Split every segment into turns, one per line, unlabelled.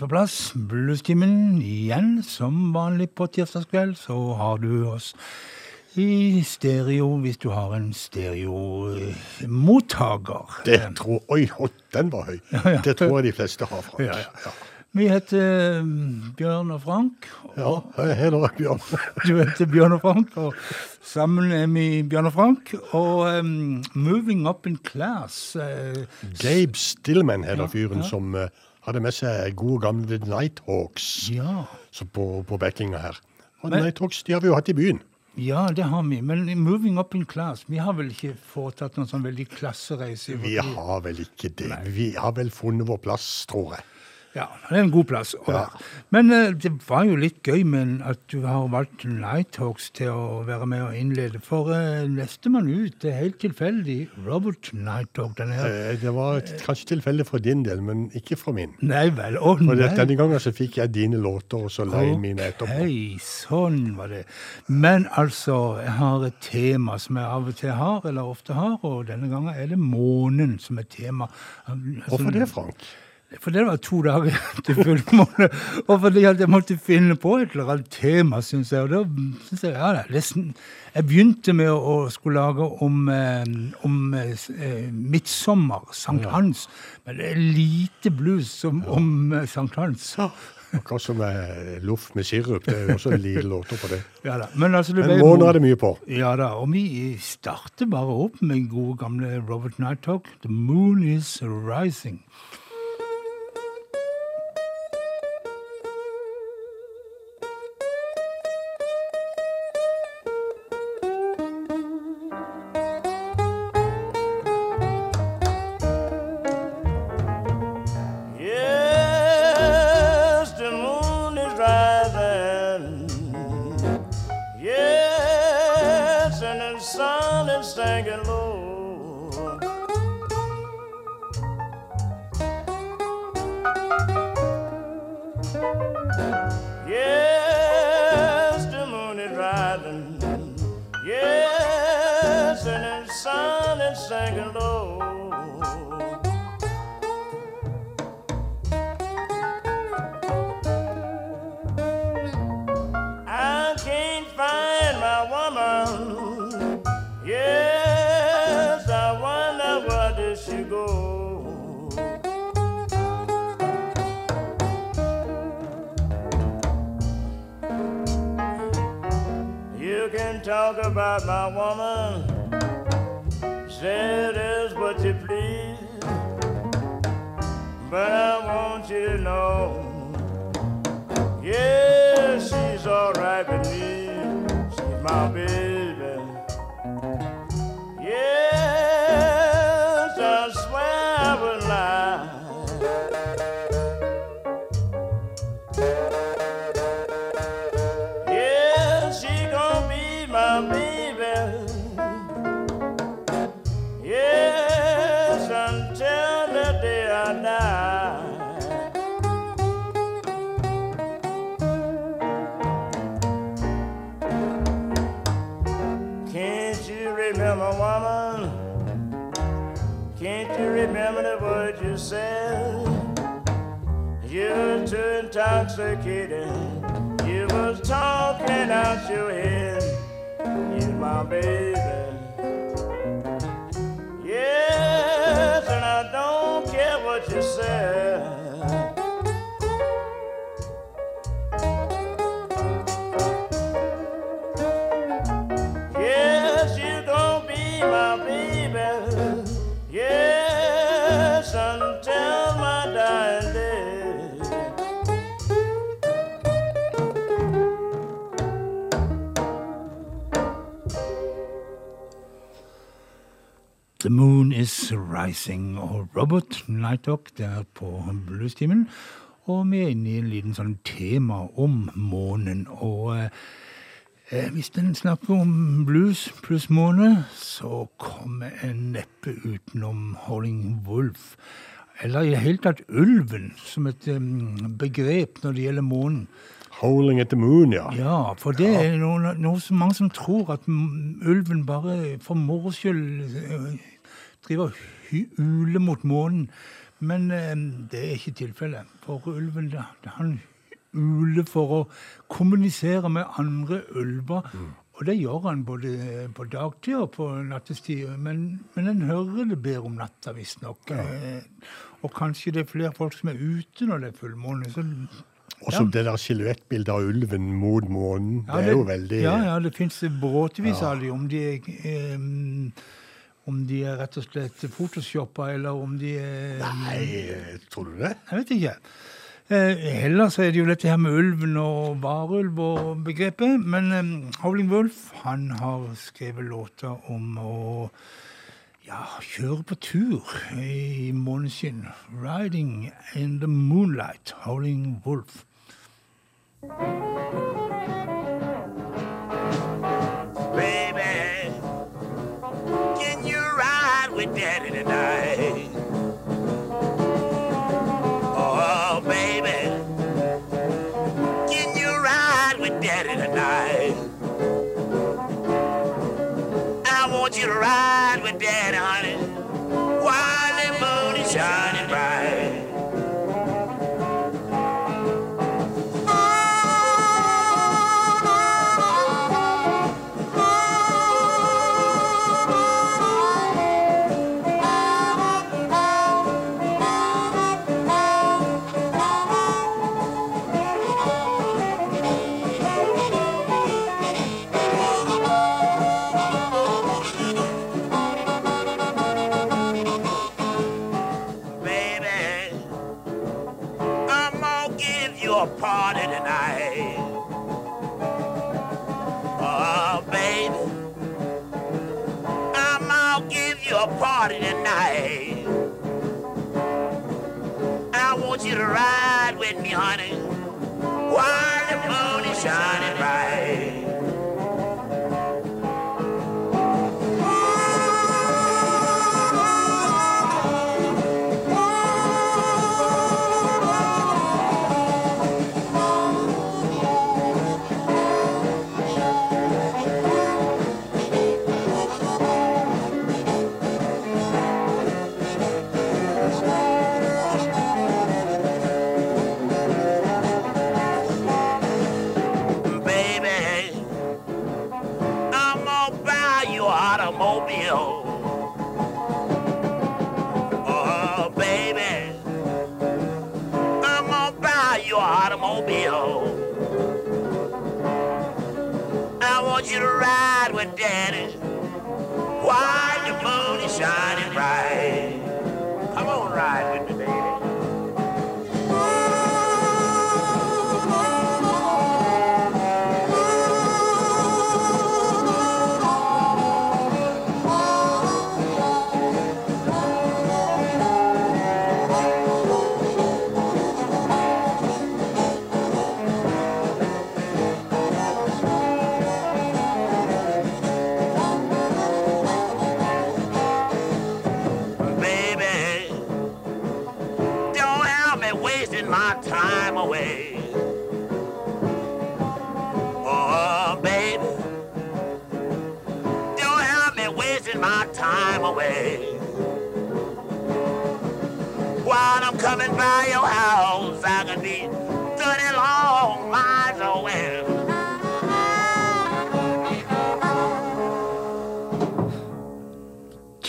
på plass. Bluestimen igjen, som vanlig på tirsdagskveld. Så har du oss i stereo hvis du har en stereomottaker.
Det tror Oi, den var høy.
ja.
Det tror jeg de fleste har, Frank.
Ja, ja. Vi heter mm, Bjørn og Frank.
Ja, jeg heter Bjørn.
Du heter Bjørn og Frank, og sammen er vi Bjørn og Frank. Og um, Moving Up in Class uh,
Gabe Stillman heter
Ja,
fyren
ja.
som eh, hadde med seg gode gamle Nighthawks
Ja.
så på, på backinga her. Og
Men-
Nighthawks de har vi jo hatt i byen.
Ja, det har vi. Men Moving Up in Class Vi har vel ikke foretatt noen sånn veldig klassereise?
Vi har vel ikke det. Vi har vel funnet vår plass, tror jeg.
Ja, det er en god plass å
Ja.
Men eh, det var jo litt gøy men at du har valgt Nighthawks til å være med og innlede. For uh, nestemann ut, det er helt tilfeldig, Robert Nighthawk. Den her.
Eh, Det var kanskje tilfeldig for din del, men ikke for min.
Nei vel, å
For
nei.
det- denne gangen så fikk jeg dine låter, og så la jeg mine etterpå.
Hei, sånn var det. Men altså, jeg har et tema som jeg av og til har, eller ofte har, og denne gangen er det månen som er tema. Altså,
Hvorfor det, Frank?
For det var to dager til fullmåne, og fordi at jeg måtte finne på et eller annet tema, syns jeg. Og da synes jeg ja, det er nesten Jeg begynte med å, skulle lage om, eh, om eh, eh, midtsommer, sankthans. Men det er lite blues om eh, sankthans.
Akkurat som loff med sirup. Det er jo også lite låter på det.
Ja da. Men altså, det
Men måneder er det mye på.
Ja da, og vi starter bare opp med gode gamle Robert Nighthawk. The moon is rising.
Talk about my woman. Say it is what you please. But I want you to know. Yeah, she's alright with me. She's my baby. You're intoxicated. You was talking out your head. You my baby.
Rising og Robert Nighthawk der på Bluestimen. Og vi er inne i en liten sånn tema om månen. Og eh, eh, hvis en snakker om blues pluss måne, så kommer en neppe utenom Howling Wolf. Eller i det hele tatt ulven som et um, begrep når det gjelder månen.
Howling at the moon, ja.
Ja, for det er noe, noe som mange som tror at ulven bare for moro skyld eh, driver og uler mot månen. Men eh, det er ikke tilfellet. For ulven han uler for å kommunisere med andre ulver. Og det gjør han både på dagtid og på nattestid. Men, men en hører det bedre om natta, visstnok. Eh, og kanskje det er flere folk som er ute når det er fullmåne. Så
Og som det der silhuettbildet av ulven mot månen.
Ja,
det er jo veldig
Ja, ja, det fins bråtevis av dem. Om de er em, om de er rett og slett photoshoppa, eller om de er
Nei, tror du det?
Jeg vet ikke. Eh, Heller så er det jo dette her med ulven og varulv og begrepet. Men eh, Howling Wolf han har skrevet låter om å ja, kjøre på tur i måneskinn. 'Riding in the Moonlight', Howling Wolf.
Baby,
a party tonight. I want you to ride with me, honey, while the moon is shining bright. While the moon is shining bright.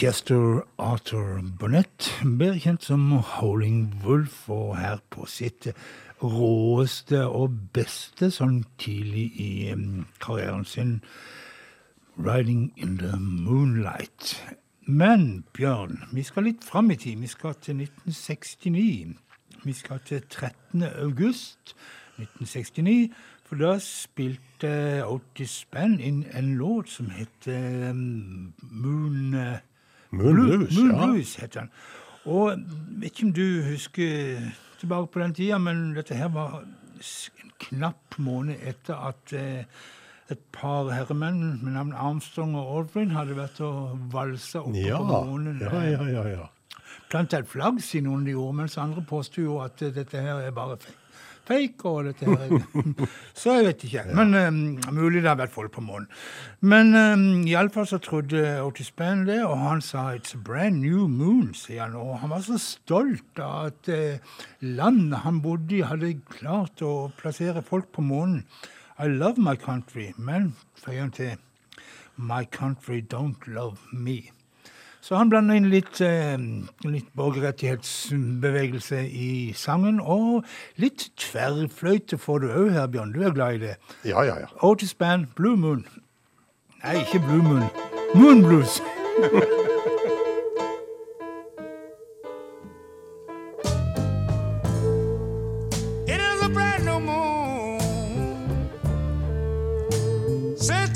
Chester Arthur Burnett, bedre kjent som Howling Wolf, og her på sitt råeste og beste sånn tidlig i karrieren sin, Riding in the Moonlight. Men Bjørn, vi skal litt fram i tid. Vi skal til 1969. Vi skal til 13. august 1969, for da spilte Otis Band inn en låt som heter em, Moon... eh,
Moon ja.
Blues heter den. Og vet ikke om du husker tilbake på den tida, men dette her var en knapp måned etter at eh, et par herremenn med navn Armstrong og Aldrin hadde vært og valsa oppe
Ja,
på månen.
ja, ja, ja, ja.
Planta et flagg, sier noen de gjorde, mens andre påsto jo at eh, dette her er bare fake. Fake og dette her er Så jeg vet ikke. Men um, mulig det har vært folk på månen. Men um, iallfall så trodde Otis Spann det, og han sa 'it's a brand new moon', sier han. Og han var så stolt av at uh, landet han bodde i, hadde klart å plassere folk på månen. I love my country, men, føyer han til, my country don't love me. Så han blanda inn litt, eh, litt borgerrettighetsbevegelse i sangen, og litt tverrfløyte får du òg her, Bjørn. Du er glad i det.
Ja, ja, ja.
Otis Band, Blue Moon. Nei, ikke Blue Moon. Moon Blues.
It is a brand new moon. Said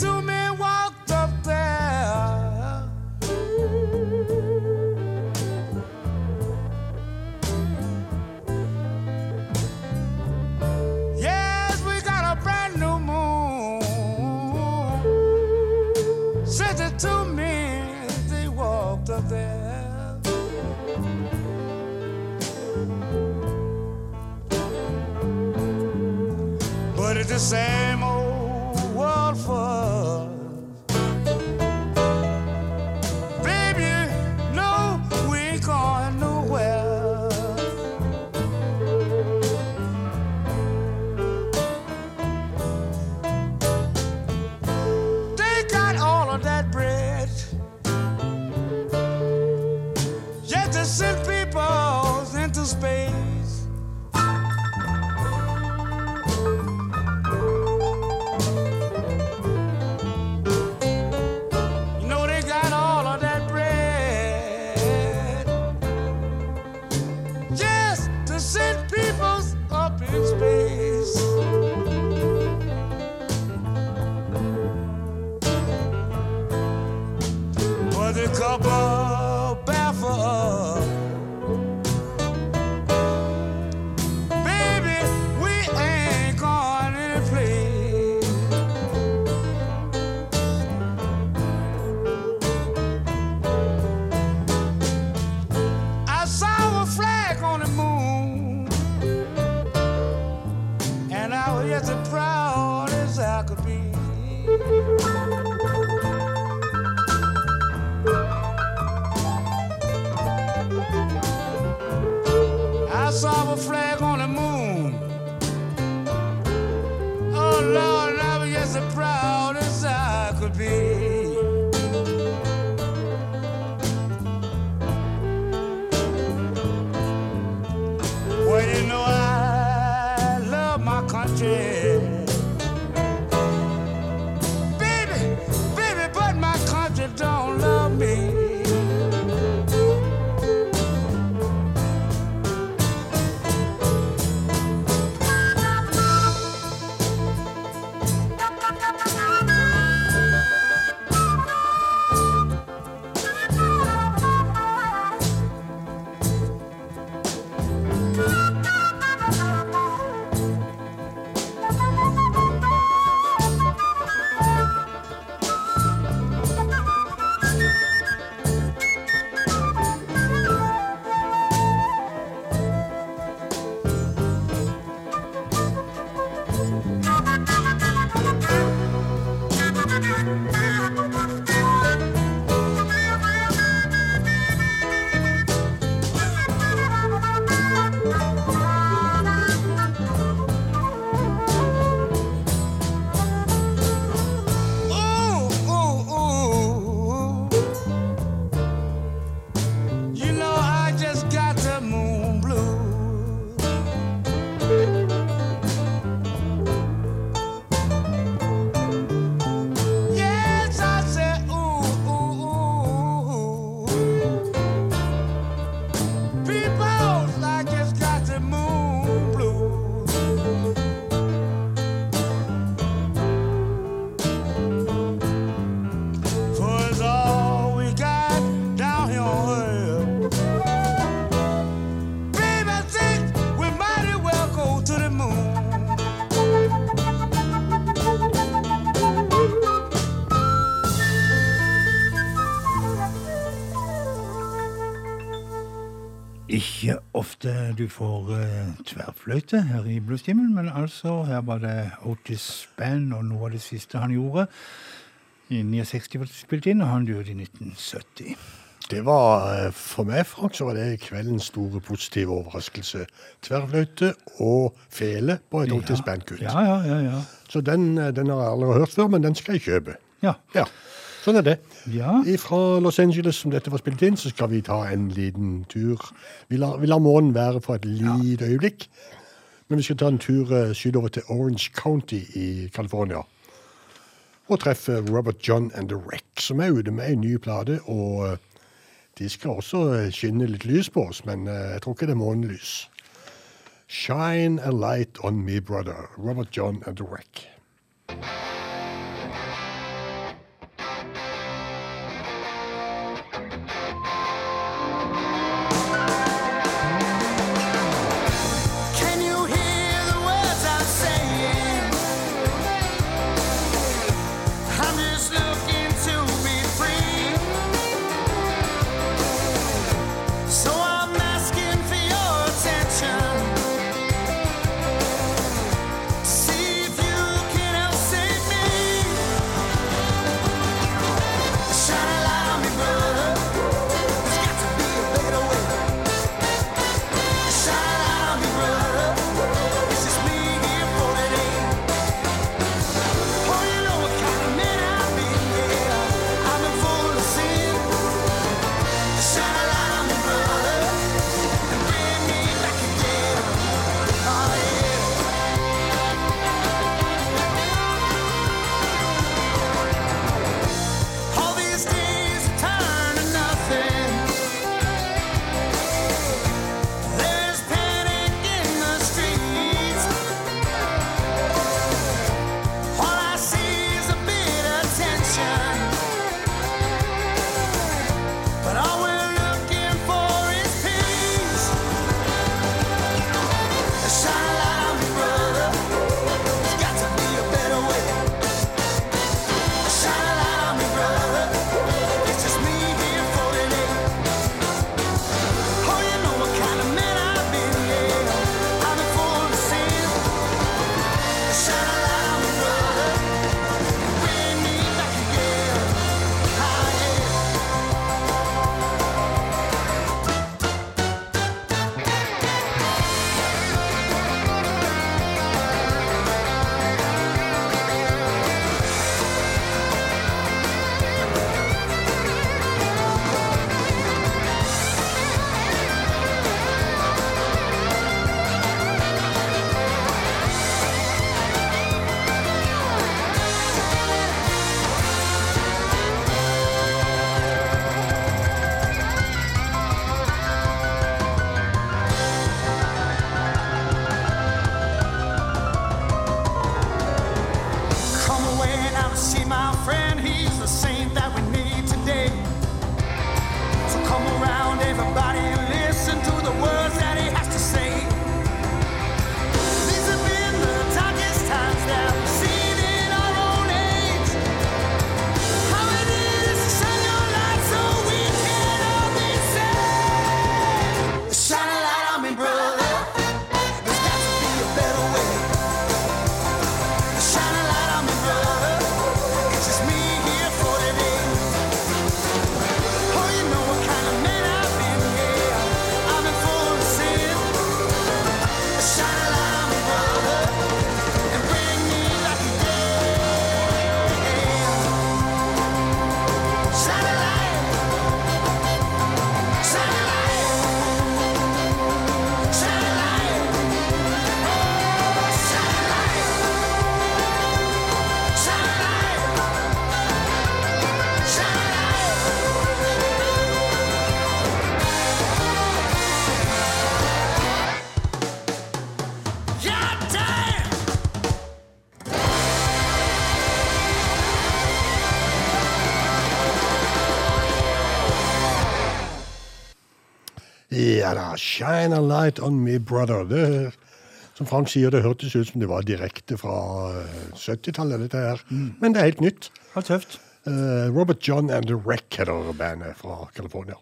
du får eh, uh, tverrfløyte her i bluestimen, men altså, her var det Otis Band og noe av det siste han gjorde. I 69 ble det spilt inn, og han døde i 1970.
Det var, eh, For meg Frank, så var det kveldens store positive overraskelse. Tverrfløyte og fele på et Otis. Band-kutt.
Ja, ja, ja, ja,
Så den, eh, den har jeg aldri hørt før, men den skal jeg kjøpe.
Ja.
ja. Sånn er det.
Ja.
Fra Los Angeles, som dette var spilt inn, så skal vi ta en liten tur. Vi lar, vi lar månen være for et lite øyeblikk, men vi skal ta en tur eh, sydover til Orange County i California. Og treffe Robert John and The Wreck, som er ute med ei ny plate. Og eh, de skal også eh, skinne litt lys på oss, men jeg tror ikke det er månelys. Shine a light on me, brother. Robert John and The Wreck. ja da, 'Shine a light on me, brother'. Det, som Frank sier, det hørtes ut som det var direkte fra eh, 70-tallet, dette her. Mm. Men det er helt nytt.
Ja, tøft.
Eh, Robert John and The Wreck heter bandet fra California.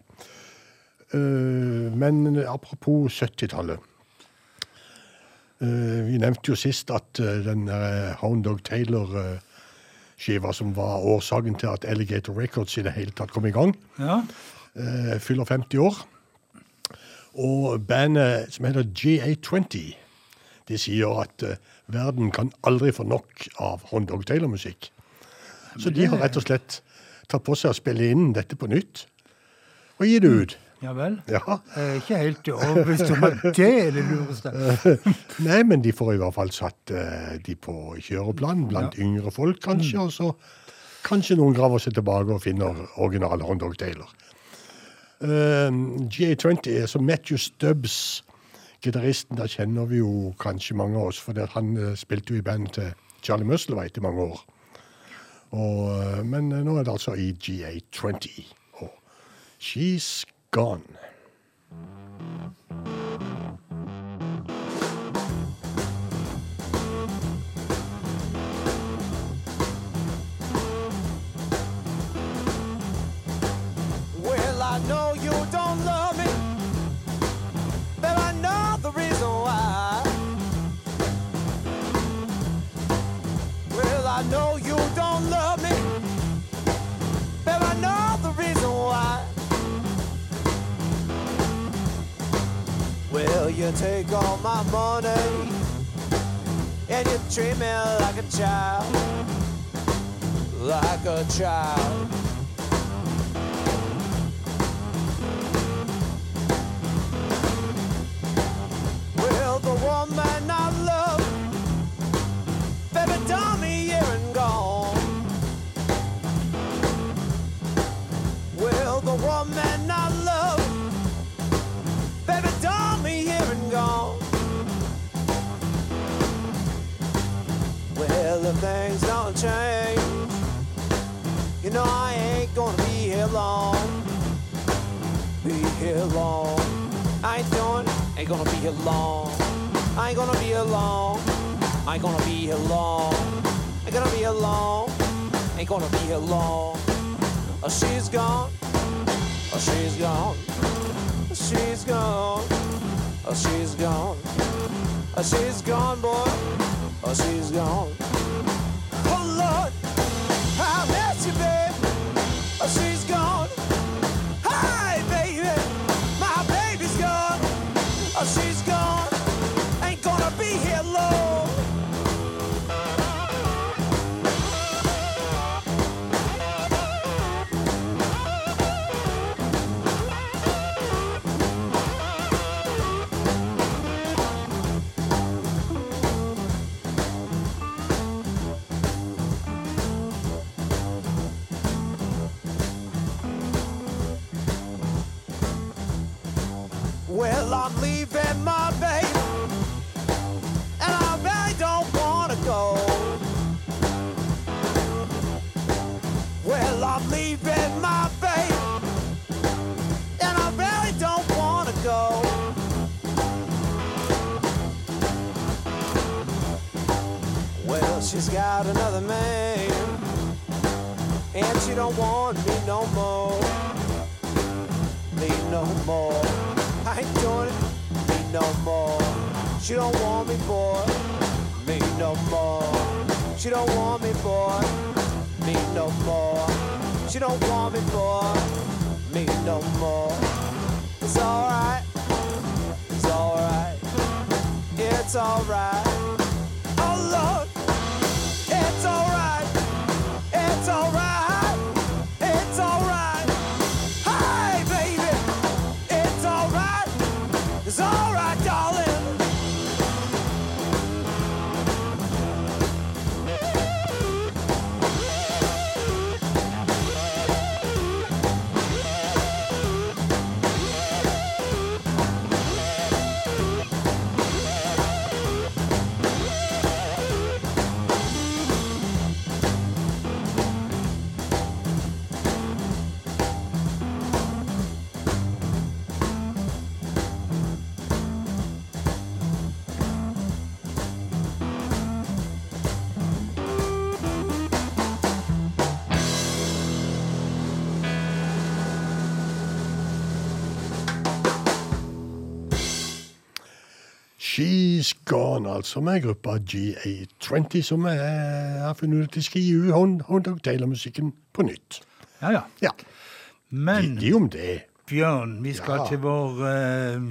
Eh, men apropos 70-tallet. vi nevnte jo sist at den Hound Dog Taylor skiva som var årsaken til at Alligator Records i det hele tatt kom i gang.
Ja.
Uh, fyller 50 år. Og bandet som heter GA20, de sier at eh, verden kan aldri få nok av Hondog Dog Taylor-musikk. Så de har rett og slett tatt på seg å spille inn dette på nytt og gi det ut.
ja vel.
Ja.
Jeg er ikke helt overbevist om at det er det lureste.
Nei, men de får i hvert fall satt eh, de på kjøreplan blant yngre folk, kanskje. Og så kanskje noen graver seg tilbake og finner original Hondog Taylor. Uh, GA20 er som Matthew Stubbs, gitaristen. Da kjenner vi jo kanskje mange av oss, for han eh, spilte jo i band til Charlie Musselwhite i mange år. Og, eh, men eh, nå er det altså i GA20. Og She's Gone.
Know you don't love me, but I know the reason why. Well, you take all my money and you treat me like a child, like a child. Well, the woman I love, baby, me here and gone. Well, the woman I love, baby, me here and gone. Well, if things don't change, you know I ain't gonna be here long. Be here long. I ain't ain't gonna be here long. I ain't gonna be long. I ain't gonna be here long. Ain't gonna be here long. Ain't gonna be here long. Oh, she's gone. Oh, she's gone. She's gone. Oh, she's gone. Oh, she's gone, boy. Oh, she's gone. Oh, Lord. I miss you, babe. She's another man, and she don't want me no more. Me no more. I ain't doing it. Me no more. She don't want me, boy. Me no more. She don't want me, boy. Me no more. She don't want me, boy. Me no more. It's alright. It's alright. It's alright.
Altså, med gruppa GA20, som har funnet ut de skal gi ut Hound Taylor-musikken på nytt.
Ja, ja.
Ja,
Men
de om det.
Bjørn, vi skal
Ja.
til vår uh,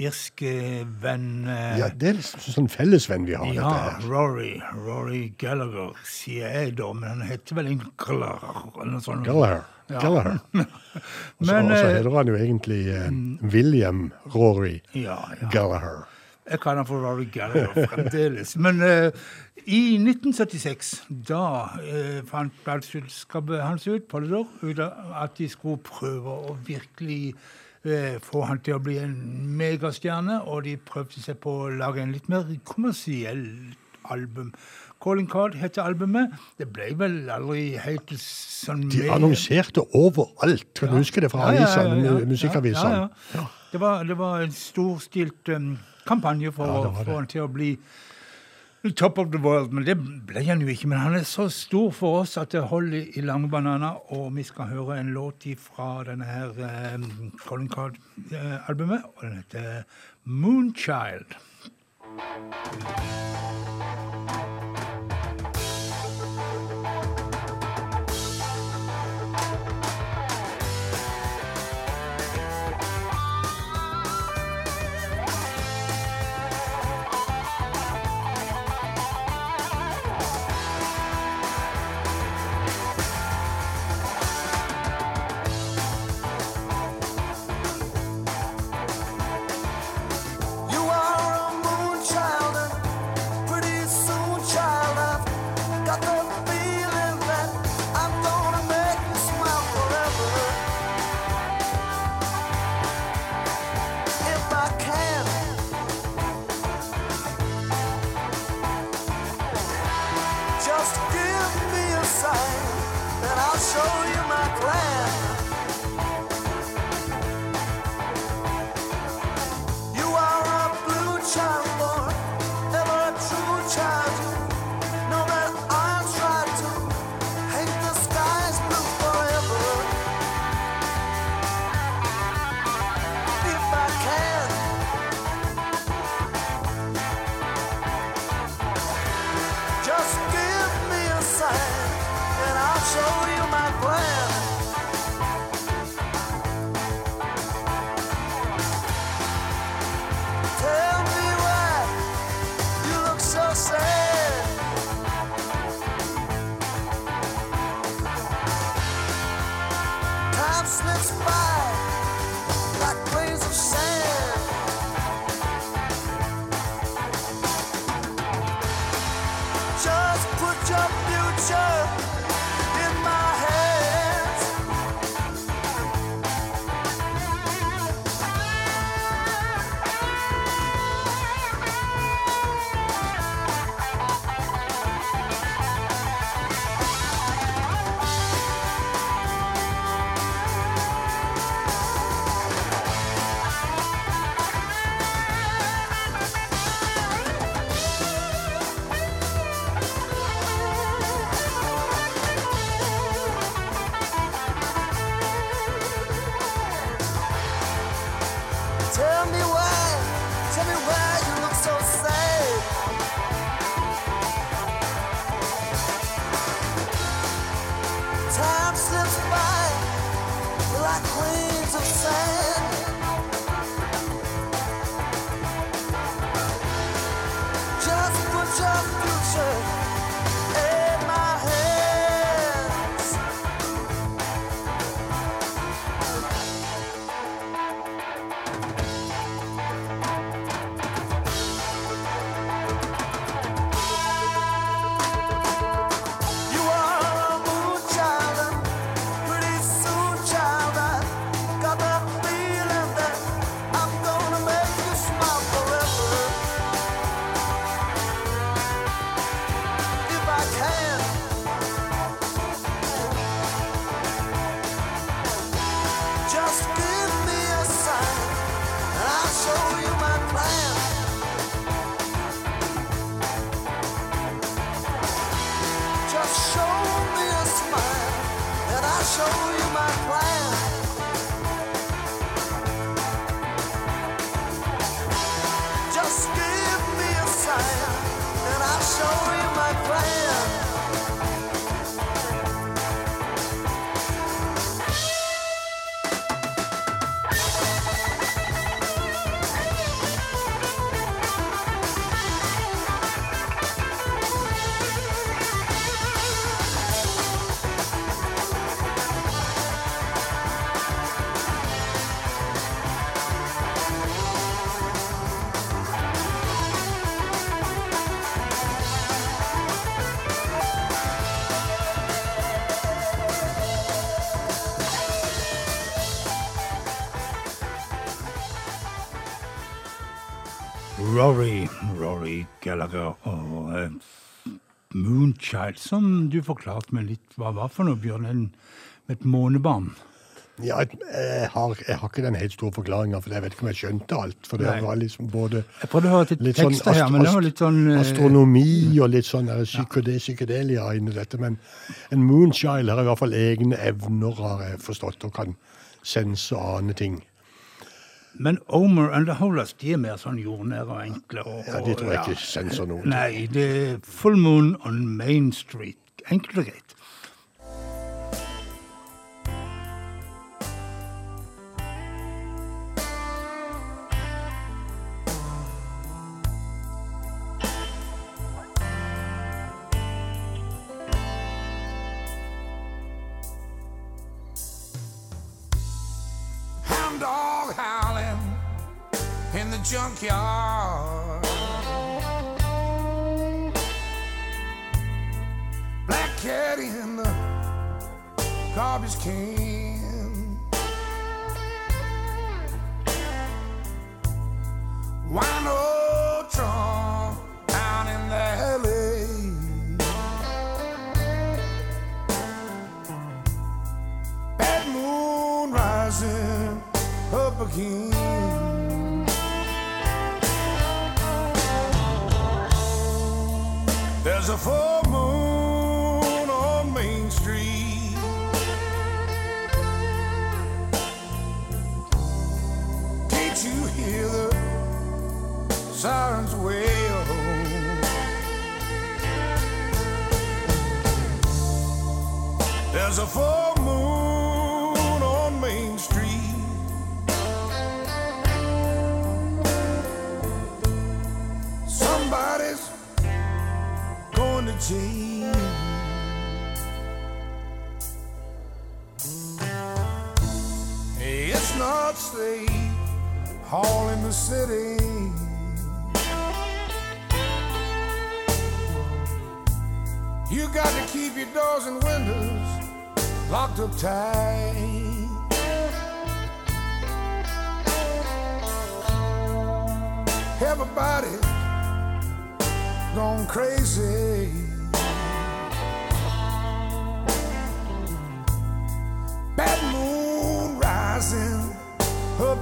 irske venn uh,
Ja, det er liksom sånn fellesvenn vi har,
ja,
dette her.
Rory. Rory Gallagher, sier jeg da, men han heter vel en Gallagher eller noe sånt.
Gallagher.
Ja.
Gallagher. Og så
Men,
og så
eh,
heter han jo egentlig uh, William Rory
Ja, ja.
Gallagher.
Jeg kaller han for Rory Gallagher fremdeles. Men uh, i 1976, da uh, fant plateselskapet hans ut, Polydor, ut at de skulle prøve å virkelig eh, få han til å bli en megastjerne, og de prøvde seg på å lage en litt mer kommersiell album. Calling Card heter albumet. Det ble vel aldri helt sånn
De annonserte overalt. Kan du huske det fra
Ja, ja, ja, ja,
mu- musikkavisene?
Ja, ja. Det, var, det var en storstilt um, kampanje for
Ja, det det for,
han til å bli top of the world. Men det ble han jo ikke. Men han er så stor for oss at det holder i lange bananer. Og vi skal høre en låt fra denne her um, Colin Card-albumet, og den heter Moonchild. Moonchild, som du forklarte meg litt hva var for noe, Bjørn? En, et månebarn?
Ja, jeg, har, jeg har ikke den helt store forklaringa, for jeg vet ikke om jeg skjønte alt. For det
Nei.
var liksom både
Jeg prøvde å høre til
litt sånn
tekster her, men det var litt sånn eh,
astronomi og litt sånn der psykode, psykedelia inni dette. Men en moonchild har i hvert fall egne evner, har jeg forstått, og kan sense og ane ting.
Men Omer and the Holas de er mer sånn jordnære og enkle. Og,
Ja, De tror jeg ikke senser noe.
Nei, det er Full Moon on Main Street. Enkelt og greit.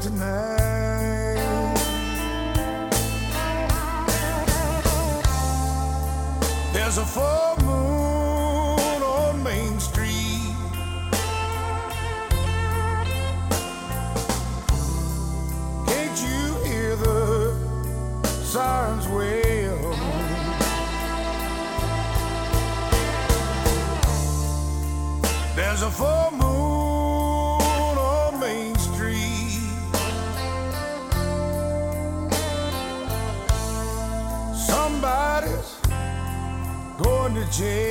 Tonight.
change.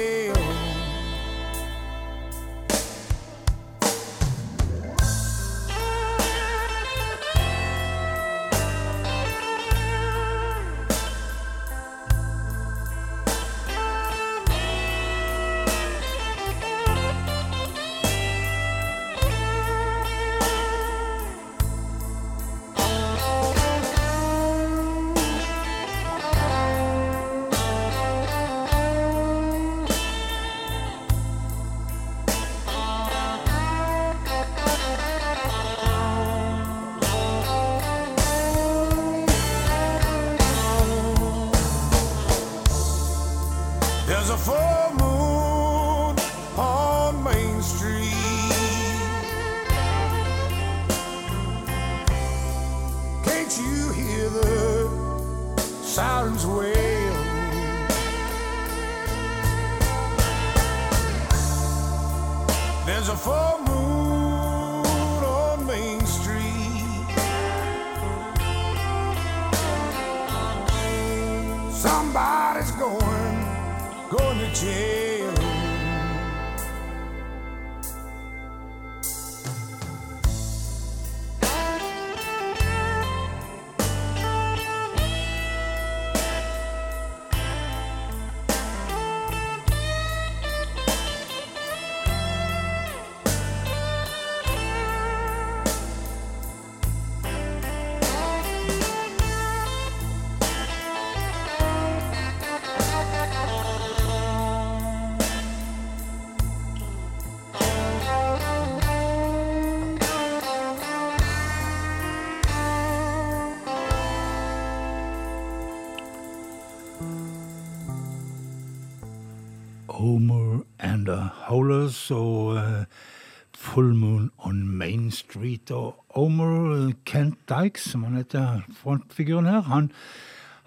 Og Omer eh, Kent Dykes, som han heter, frontfiguren her, han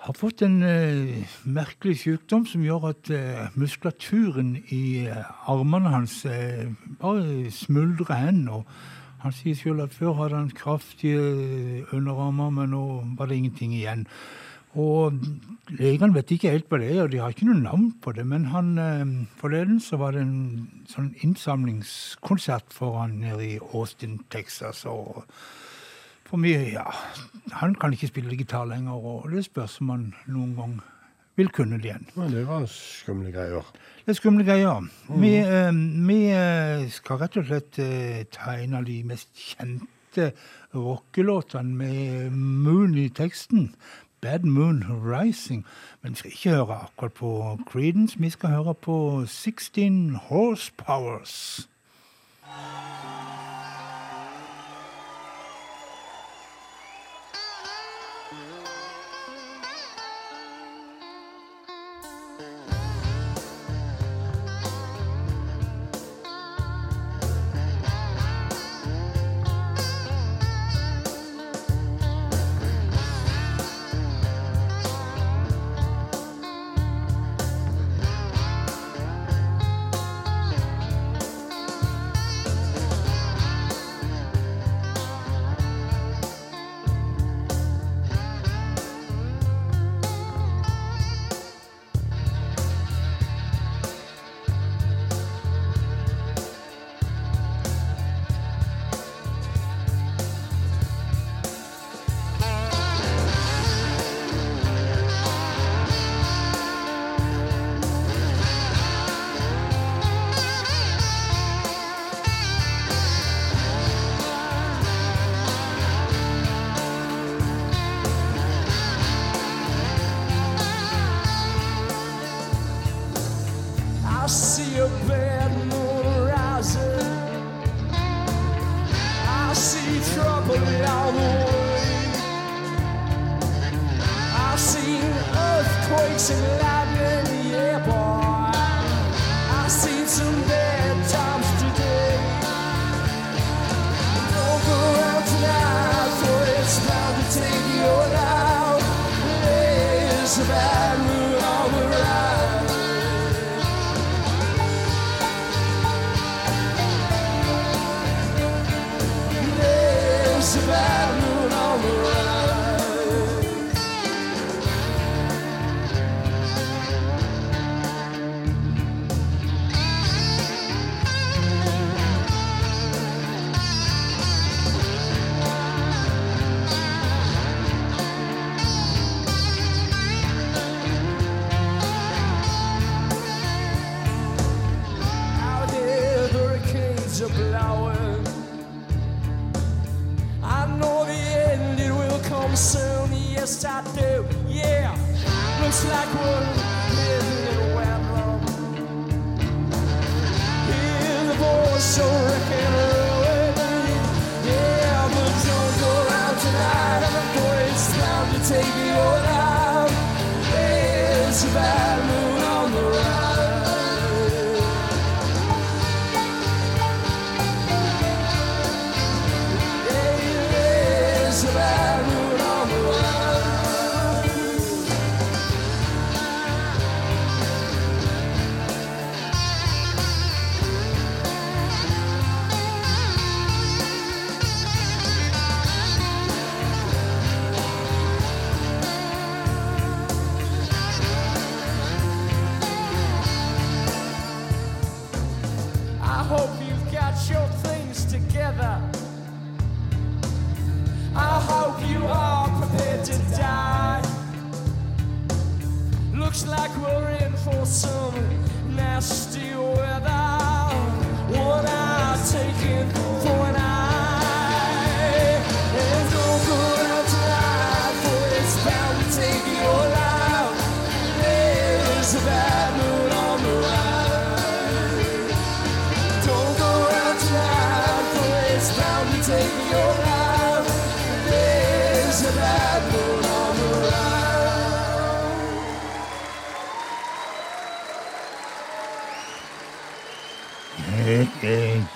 har fått en eh, merkelig sykdom som gjør at eh, muskulaturen i eh, armene hans eh, bare smuldrer hen. og han sier selv at før hadde han kraftige eh, underarmer, men nå var det ingenting igjen. Og legene vet ikke helt hva det er, og de har ikke noe navn på det. Men han, eh, forleden så var det en sånn innsamlingskonsert for han nede i Austin, Texas. og for mye, ja, Han kan ikke spille gitar lenger, og det spørs om han noen gang vil kunne det igjen.
Men det var skumle greier.
Det er skumle greier. Vi, eh, vi eh, skal rett og slett ta en av de mest kjente rockelåtene med Moon i teksten. Bad Moon Rising. Men vi skal ikke høre akkurat på Creedence, vi skal høre på 16 Horsepowers.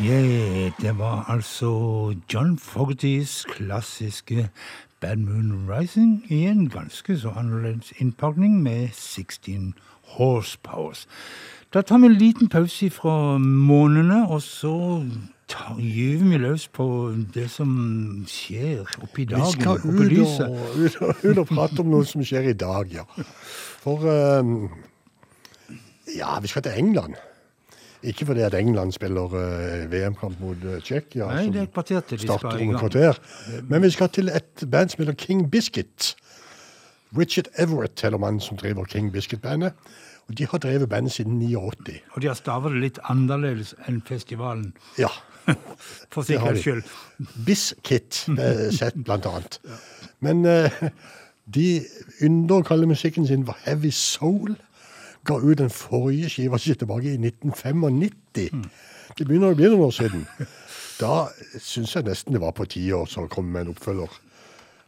Yeah,
det var altså John Fogertys klassiske Bad Moon Rising i en ganske så annerledes innpakning med 16 horsepowers. Da tar vi en liten pause fra månene, og så gyver vi løs på det som skjer oppi
Vi skal ut og, ut, og, ut og prate om noe som skjer i dag, ja. For um, Ja, vi skal til England. Ikke fordi at England spiller uh, VM-kamp mot eh, Tsjekkia.
Er
starter om et kvarter. Men vi skal til et band som heter King Biscuit. Richard Everett heter mannen som driver King Biscuit-bandet. Og De har drevet bandet siden 89.
Og de har stavet det litt annerledes enn festivalen,
Ja.
for sikkerhets skyld.
Biscuit sett, blant annet. Men uh, de kalle musikken sin for heavy soul. Ga ut den forrige skiva si tilbake i 1995. Det begynner å bli noen år siden. Da syns jeg nesten det var på tide å komme med en oppfølger.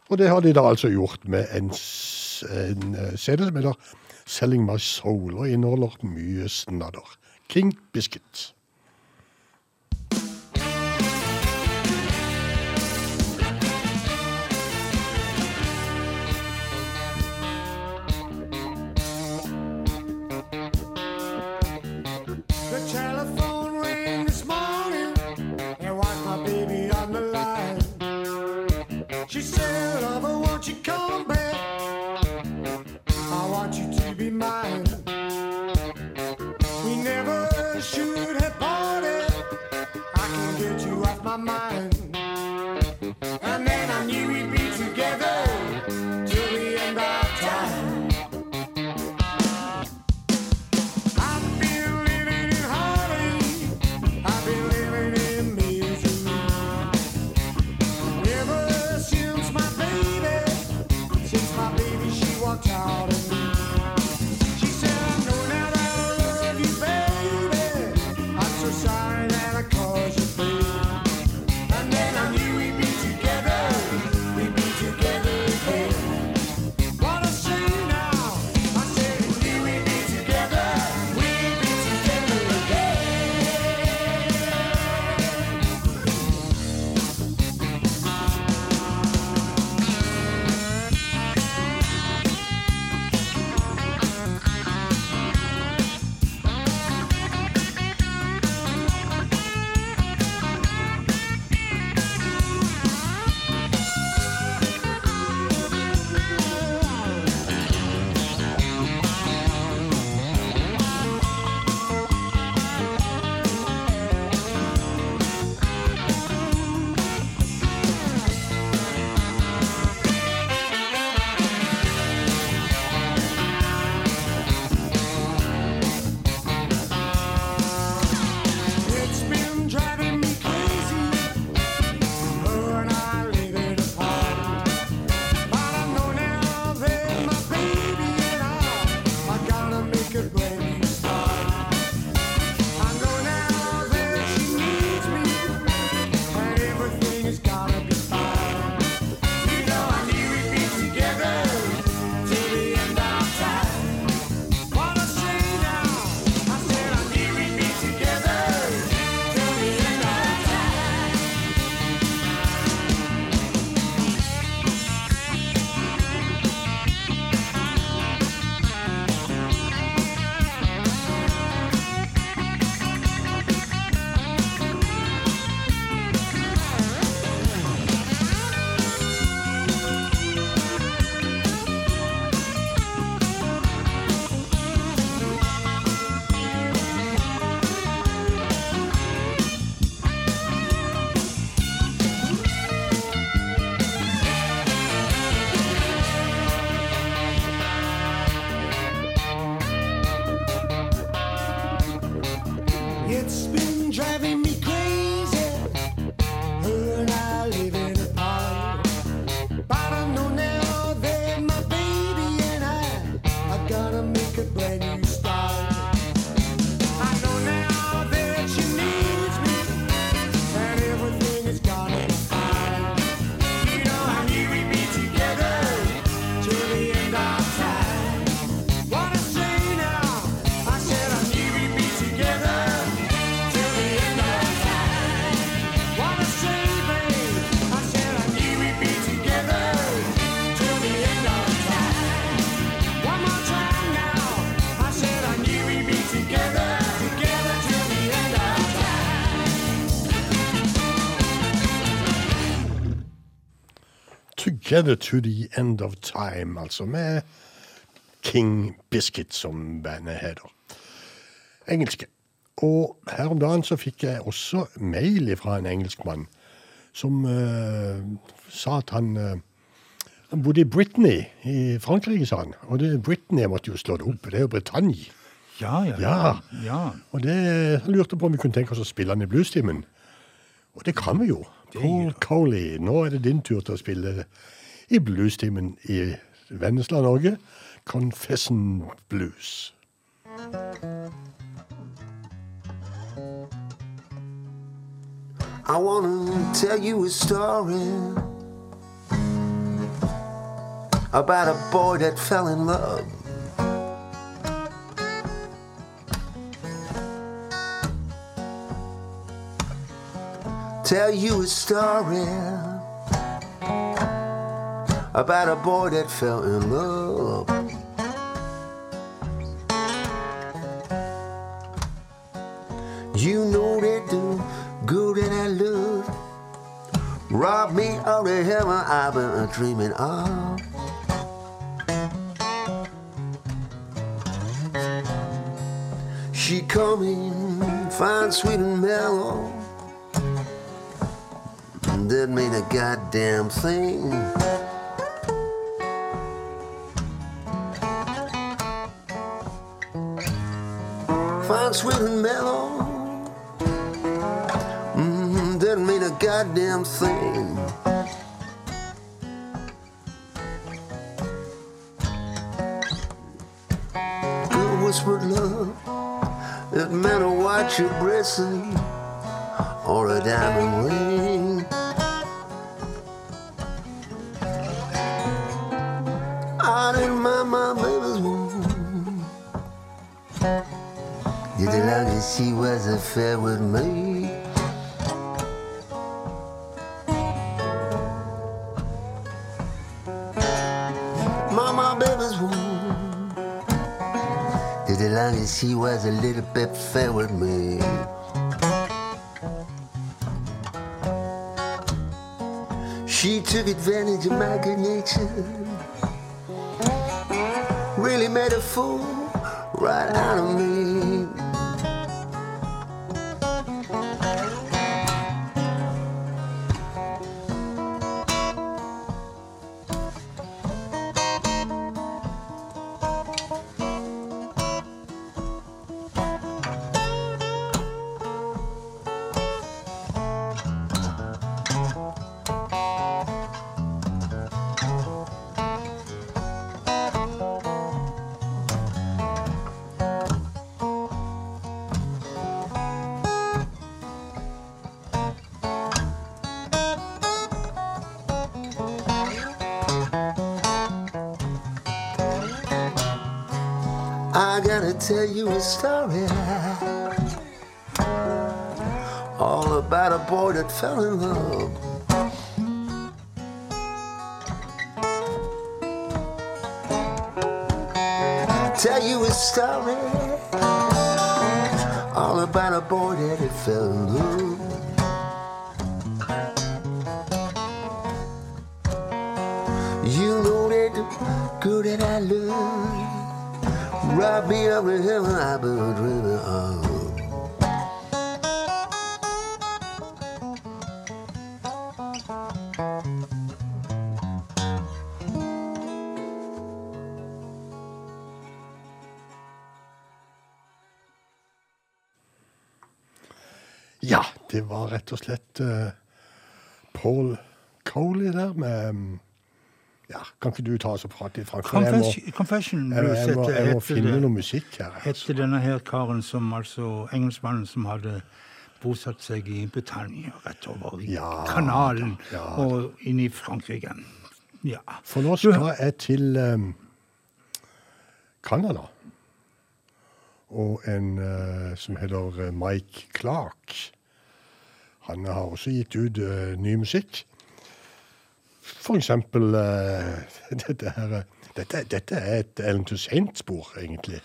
Og det har de da altså gjort med en, en eh, CD som heter Selling My Soul, og inneholder mye snadder. King Biscuit.
Together
to the End of Time, altså med King Biscuit, som bandet heter. Engelske. Og her om dagen så fikk jeg også mail fra en engelskmann som uh, sa at han uh, han bodde i Brittany i Frankrike, sa han. Og det, Brittany måtte jo slå det opp. Det er jo Bretagne.
Ja, ja.
Ja.
ja.
Og det han lurte på om vi kunne tenke oss å spille han i bluestimen. Og det kan vi jo. Paul Coley, nå er det din tur til å spille i bluestimen i Vennesla, Norge. Confession Blues.
I wanna tell you a story about a boy that fell in love. Tell you a story about a boy that fell in love. You know that the girl that I love robbed me of the heaven I've been dreaming of. She come in fine, sweet, and mellow. Didn't mean a goddamn thing. Fine, sweet, and mellow. Mm, didn't mean a goddamn thing. Good whispered love. It meant a watch your blessing or a diamond ring. Did it long as she was fair with me? Mama, baby's womb. Did it long as she was a little bit fair with me? She took advantage of my good nature. Really made a fool right out of me. Tell you a story all about a boy that fell in love. Tell you a story all about a boy that fell in love.
Ikke du ta oss og prate litt, Frank?
Confession, Confession Blues
jeg, må, jeg må finne
det.
noe musikk her. Altså.
Etter denne her karen som altså Engelskmannen som hadde bosatt seg i Britannia, rett over i
Ja,
kanalen
ja.
og inn i Frankrike. Ja.
For nå skal jeg til um, Canada. Og en uh, som heter eh, Mike Clark. Han har også gitt ut uh, ny musikk. For eksempel eh, dette her eh, dette, dette er et Ellen Toussaint-spor, egentlig.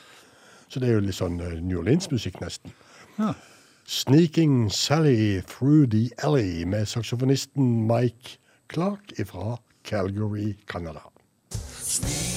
Så det er jo litt sånn eh, New Orleans-musikk, nesten.
Ja.
'Sneaking Sally Through the Alley' med saksofonisten Mike Clark fra Calgary, Canada.
Sneak.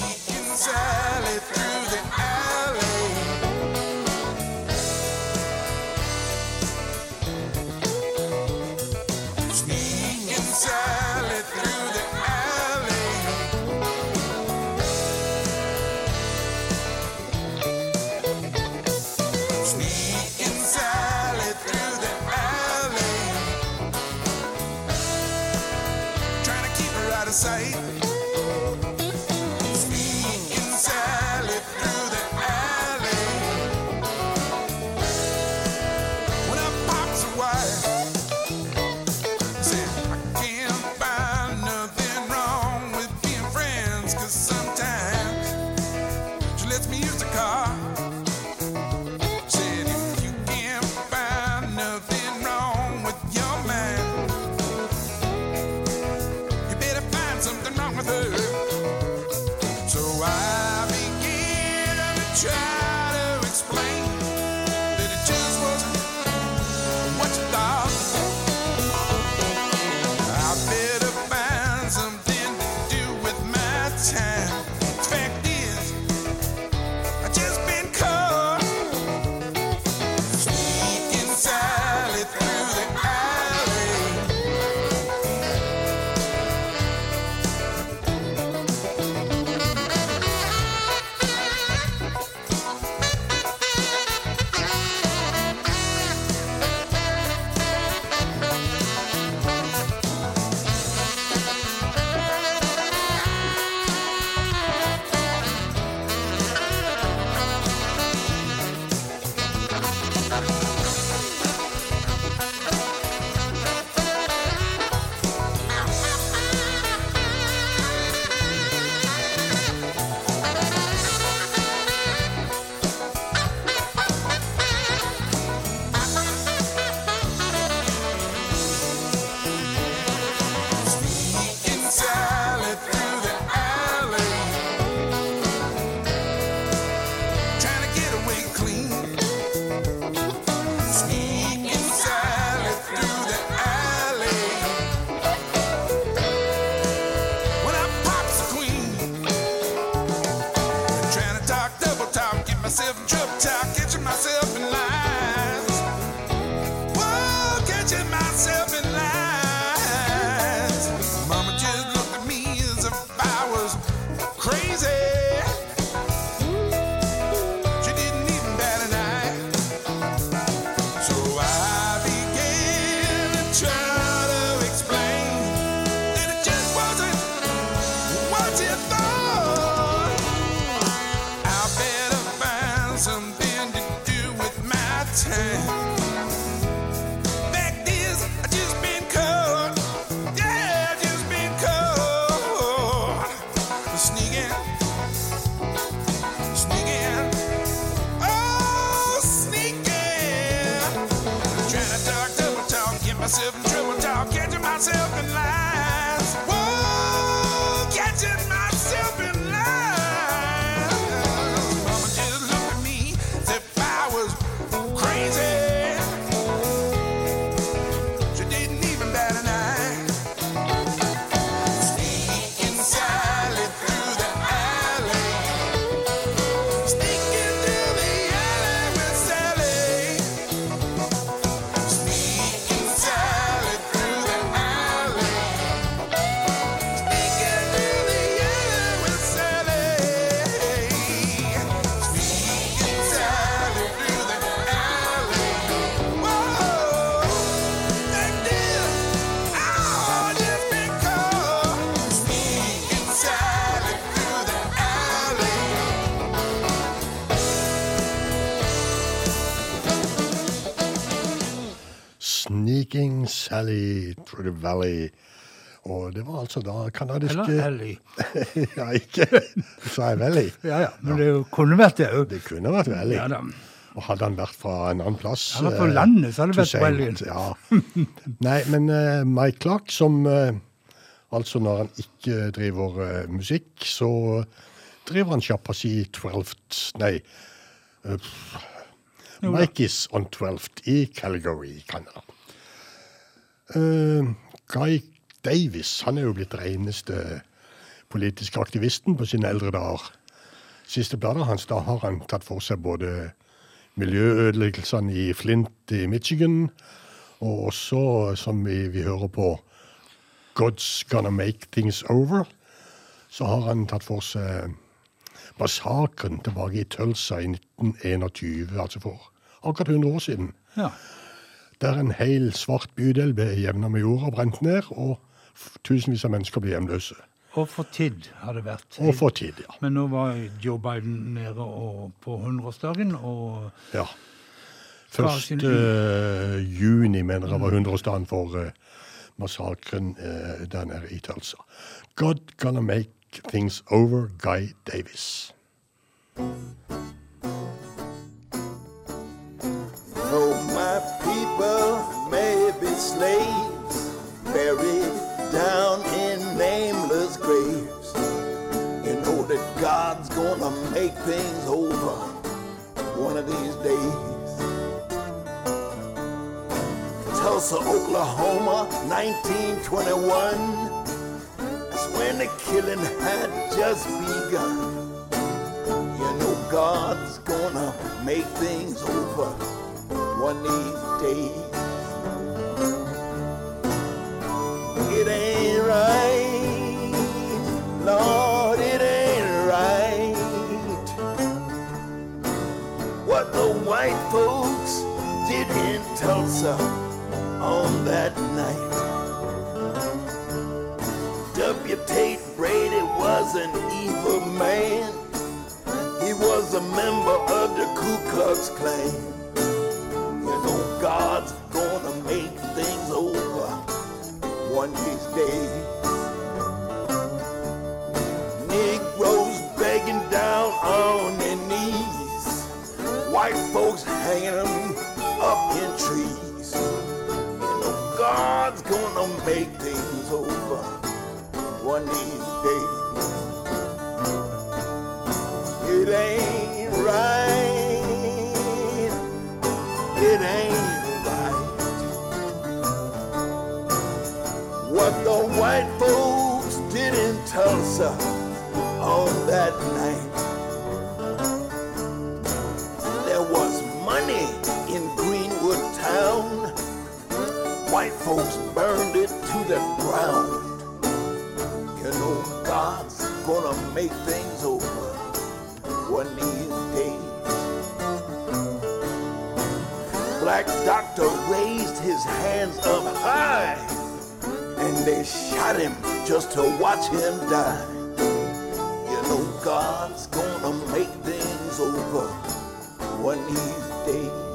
Viking Sally through the
valley. Og det var altså da kanadiske
Eller Ellie.
ja, ikke Sa jeg Valley?
ja, ja. Men det kunne vært det òg.
Det kunne vært Valley.
Ja, da.
Og hadde han vært fra en annen plass
Han Eller på
eh,
landet, så hadde det vært Wellien.
Ja. Nei, men uh, Mike Clark, som uh, altså når han ikke driver uh, musikk, så driver han sjappa si Twelfth... Nei.
Uh, Mike
is on 12th i Calgary, Canada. Uh, Guy Davis han er jo blitt reneste politiske aktivisten på sine eldre dager. Siste bladet hans, da har han tatt for seg både miljøødeleggelsene i Flint i Michigan, og også, som vi, vi hører på, God's Gonna Make Things Over, så har han tatt for seg massakren tilbake i Tulsa i 1921, altså for akkurat 100 år siden.
Ja.
Der en hel svart bydel ble jevna med jorda og brent ned, og tusenvis av mennesker ble hjemløse.
Og for tid har det vært.
Og for tid, ja.
Men nå var Joe Biden nede og, på 100-årsdagen, og
ja.
Fra
1.
sin-
eh, juni, mener jeg, var 100-årsdagen for uh, massakren uh, der nede i Tulsa. God gonna make things over, Guy Davis.
Slaves, buried down in nameless graves, you know that God's gonna make things over one of these days. Tulsa, Oklahoma, 1921. That's when the killing had just begun. You know God's gonna make things over one of these days. It ain't right, Lord, it ain't right. What the white folks did in Tulsa on that night. W. Tate Brady was an evil man. He was a member of the Ku Klux Klan. You know God's gonna make things over one these days. Negroes begging down on their knees. White folks hanging them up in trees. You oh, know God's gonna make things over one these days. It ain't right. It ain't white folks did in Tulsa uh, on that night. There was money in Greenwood town. White folks burned it to the ground. You know God's gonna make things over one of these days. Black doctor raised his hands up high, and they shot him just to watch him die. You know God's gonna make things over one of these days.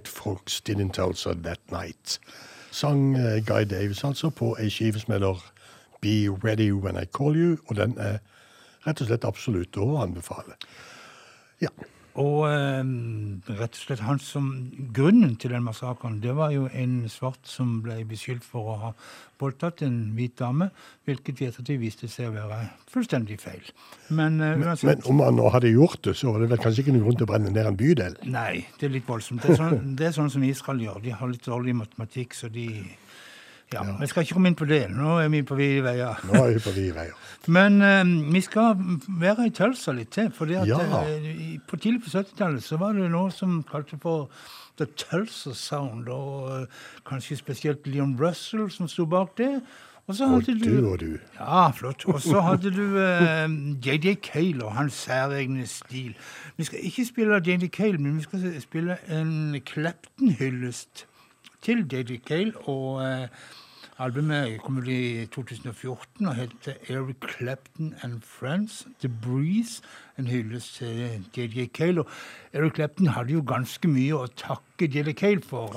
White folks Didn't Tell So that night.
Sang eh, Guy Davis altså på ei skive som heter Be Ready When I Call You, og den er rett og slett absolutt å anbefale. Ja.
Og eh, rett og slett han som Grunnen til den massakren, det var jo en svart som ble beskyldt for å ha voldtatt en hvit dame, hvilket i ettertid viste seg å være fullstendig feil. Men eh, men,
Men om han nå hadde gjort det, så var det vel kanskje ikke noen grunn til å brenne ned en bydel?
Nei, det er litt voldsomt. Det er, sånn, det er sånn som Israel gjør. De har litt dårlig matematikk, så de Ja, jeg skal ikke komme inn på det. Nå er vi på vide veier.
Nå er vi på vide veier.
Men eh, vi skal være i Tulsa litt til. For
Ja.
på tidlig på 70-tallet så var det noe som kalte for The Tulsa Sound. Og uh, kanskje spesielt Leon Russell som sto bak det. Og så
Og
hadde
du og du.
ja, flott. Og så hadde du eh, JJ Cale og hans særegne stil. Vi skal ikke spille JJ Cale, men vi skal spille en Clepton-hyllest til JJ Cale. Og eh, albumet kom ut i 2014 og heter Eric Clapton and Friends. The Breeze. En hyllest til JJ Cale. Og Eric Clapton hadde jo ganske mye å takke JJ Cale for.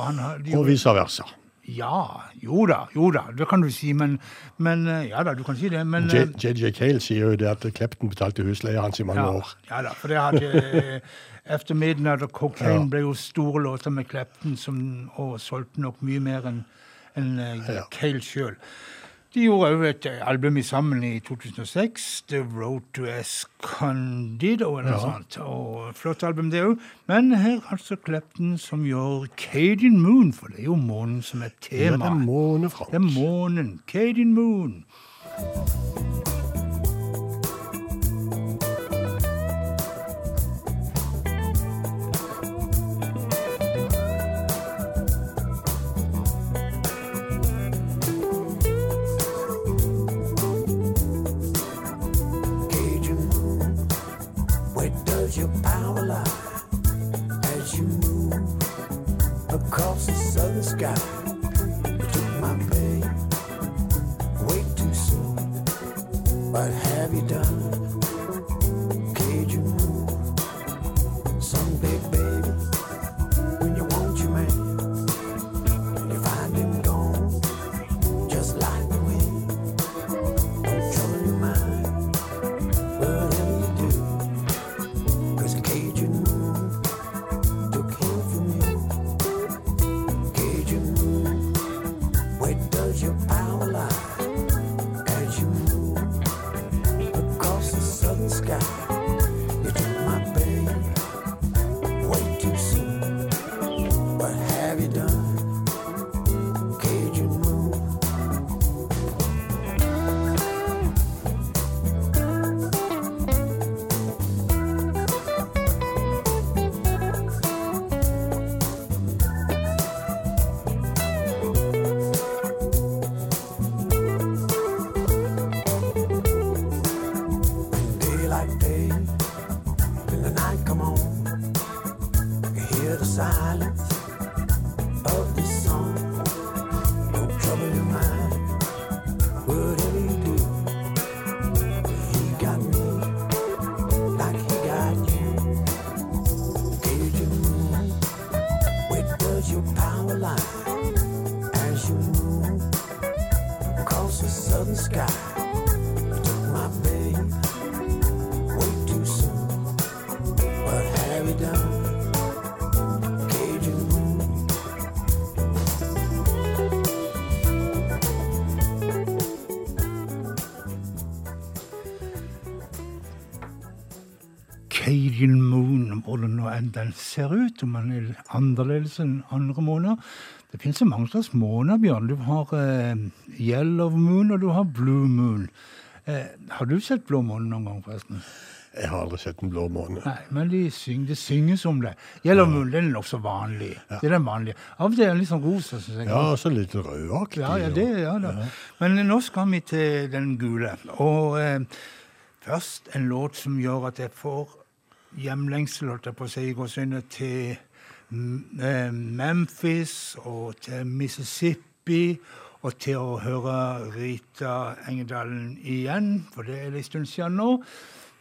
Jo
Og vice versa.
ja, jo da, jo da, det kan du si, men, men eh, Ja da, du kan si det, men eh,
JJ Cale sier jo det at Clapton betalte husleia hans i mange
ja,
år.
ja da, for det hadde Efter Midnight og Cocaine
Ja.
ble jo store låter med Clapton som, og solgte nok mye mer enn enn, eh,
Ja.
Cale sjøl. De gjorde òg et eh, album sammen i 2006, The Road to Escondido, eller noe
Ja.
sånt. Og Flott album, det òg. Men her altså Clepton som gjør Cadian Moon, for det er jo månen som er
Ja, det er månen, Frank.
Det er månen. Cadian Moon. Yeah. Ser ut, om den er annerledes enn andre måneder. Det finnes så mange slags måneder, Bjørn. Du har eh, yellow moon, og du har blue moon. Eh, har du sett blå måne noen gang, forresten?
Jeg har aldri sett en blå måne.
Nei, men det syng, det synges om det. Yellow Moon den er nokså vanlig. Det er den vanlige. Av og til er den litt sånn rosa, Synes jeg.
Ja, så litt rødaktig.
Ja, ja, det, ja da. Men nå skal vi til den gule. Og eh, først en låt som gjør at jeg får hjemlengsel, holdt jeg på å si, i gåseøyne, til mm, eh, Memphis og til Mississippi. Og til å høre Rita Engedalen igjen, for det er en stund siden nå.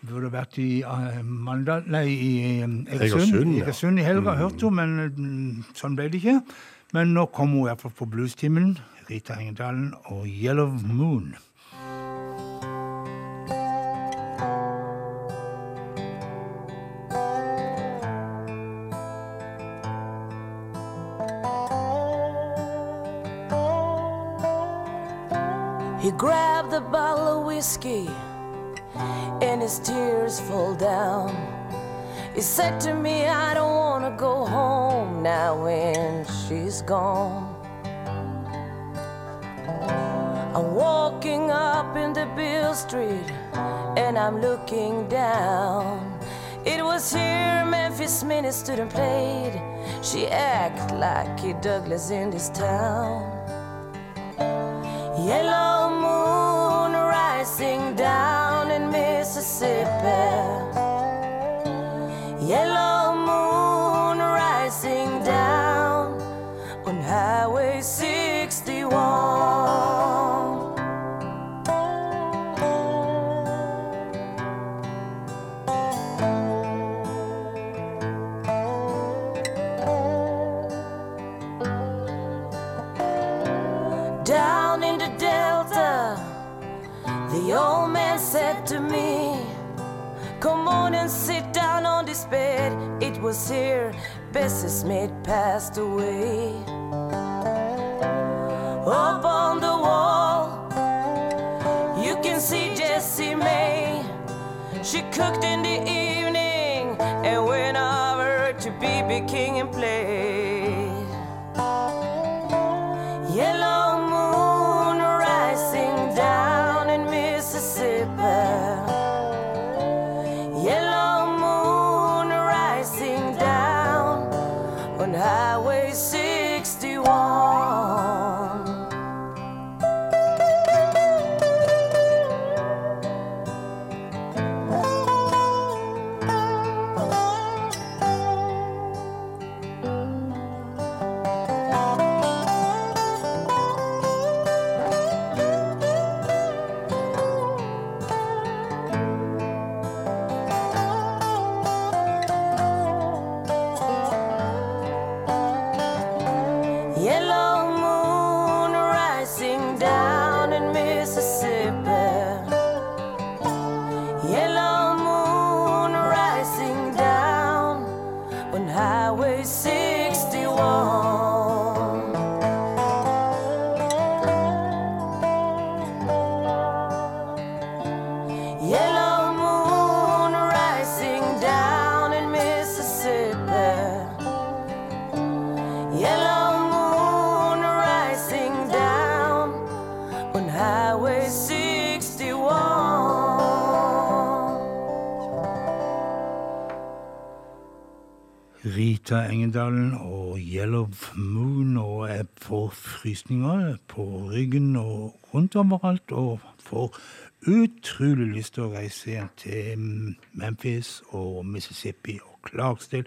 Burde vært i eh, Mandal, nei, i eh, Egersund.
Egersund, ja.
I helga, hørte hun, men mm, sånn ble det ikke. Men nå kommer hun iallfall på bluestimen. Rita Engedalen og Yellow Moon.
Whiskey and his tears fall down. He said to me, I don't want to go home now when she's gone. I'm walking up in the Bill Street and I'm looking down. It was here Memphis Minnie stood and played. She act like a Douglas in this town. Yellow down in Mississippi. Bessie passed away. Up on the wall, you can see Jessie May. She cooked in the evening and went over to BB King and played.
Rita Engedalen og Yellow Moon, og jeg får frysninger på ryggen og rundt overalt, og får utrolig lyst til å reise igjen til Memphis og Mississippi og Clarksdale.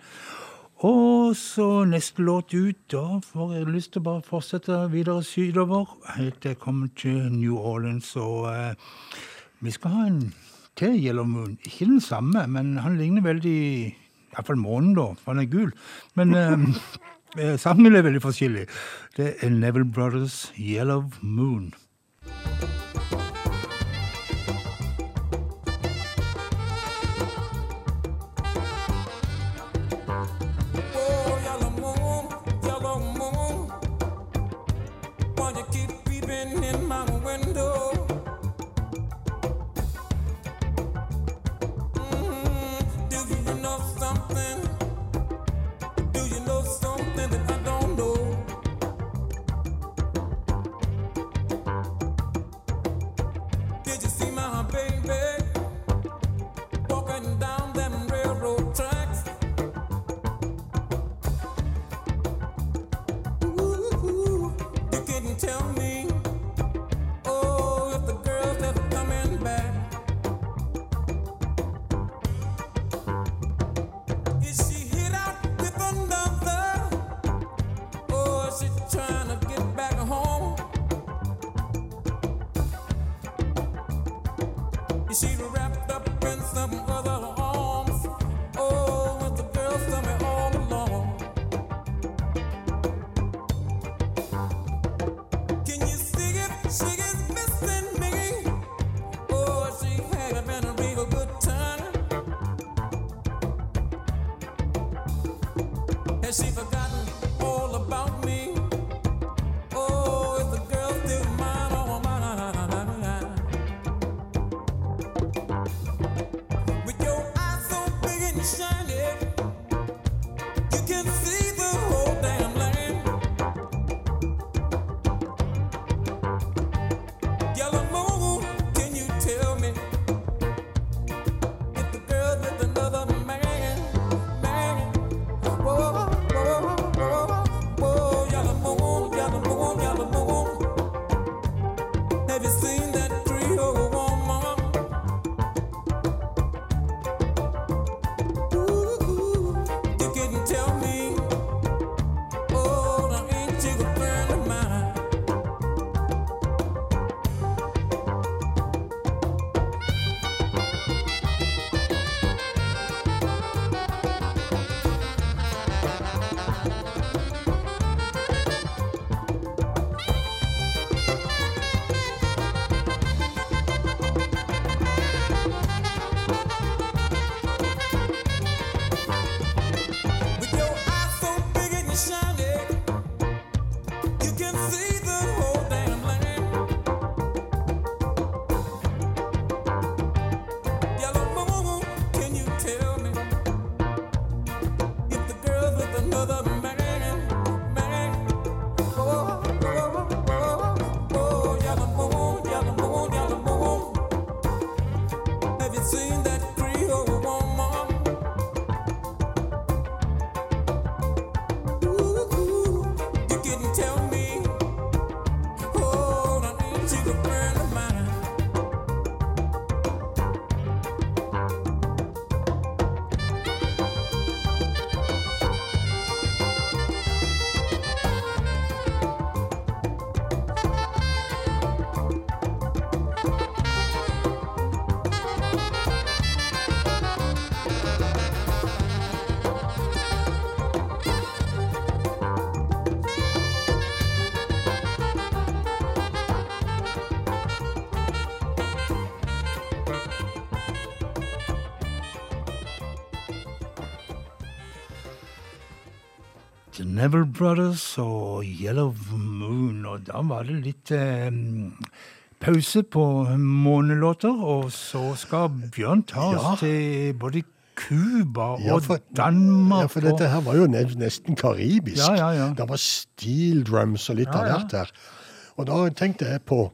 Og så neste låt ut, da får jeg lyst til å bare fortsette videre sydover, helt til jeg kommer til New Orleans, og eh, vi skal ha en til Yellow Moon. Ikke den samme, men han ligner veldig Iallfall månen, da, for han er gul. Men eh, eh, sangen er veldig forskjellig. Det er Neville Brothers' Yellow Moon.
The
Neville Brothers og Yellow Moon. Og da var det litt eh, pause på månelåter, og så skal Bjørn ta oss
Ja.
til både Cuba
Ja,
og
for-
Danmark.
Ja, for dette her var jo nesten karibisk.
Ja, ja, ja.
Det var steel drums og litt
Ja,
av hvert her. Og da tenkte jeg på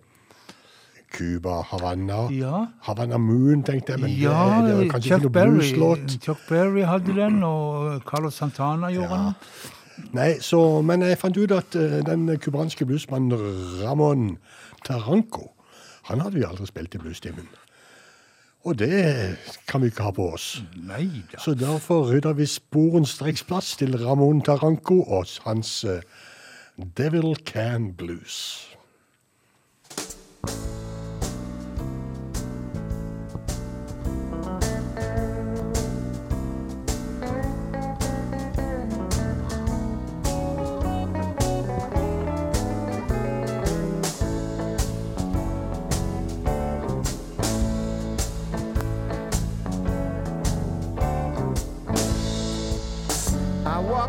Cuba, Havanna.
Ja.
Havana Moon, tenkte jeg, men
ja,
det, det var kanskje
Chuck
ikke noe
Berry,
blueslåt.
Chuck Berry hadde den, og Carlos Santana gjorde
Ja.
den.
Nei, så, men jeg fant ut at eh, den cubanske bluesmannen Ramón Taranco, han hadde vi aldri spilt i bluestimen. Og det kan vi ikke ha på oss.
Nei da.
Så derfor rydder vi sporenstreksplass til Ramón Taranco og hans eh, Devil Can Blues.
I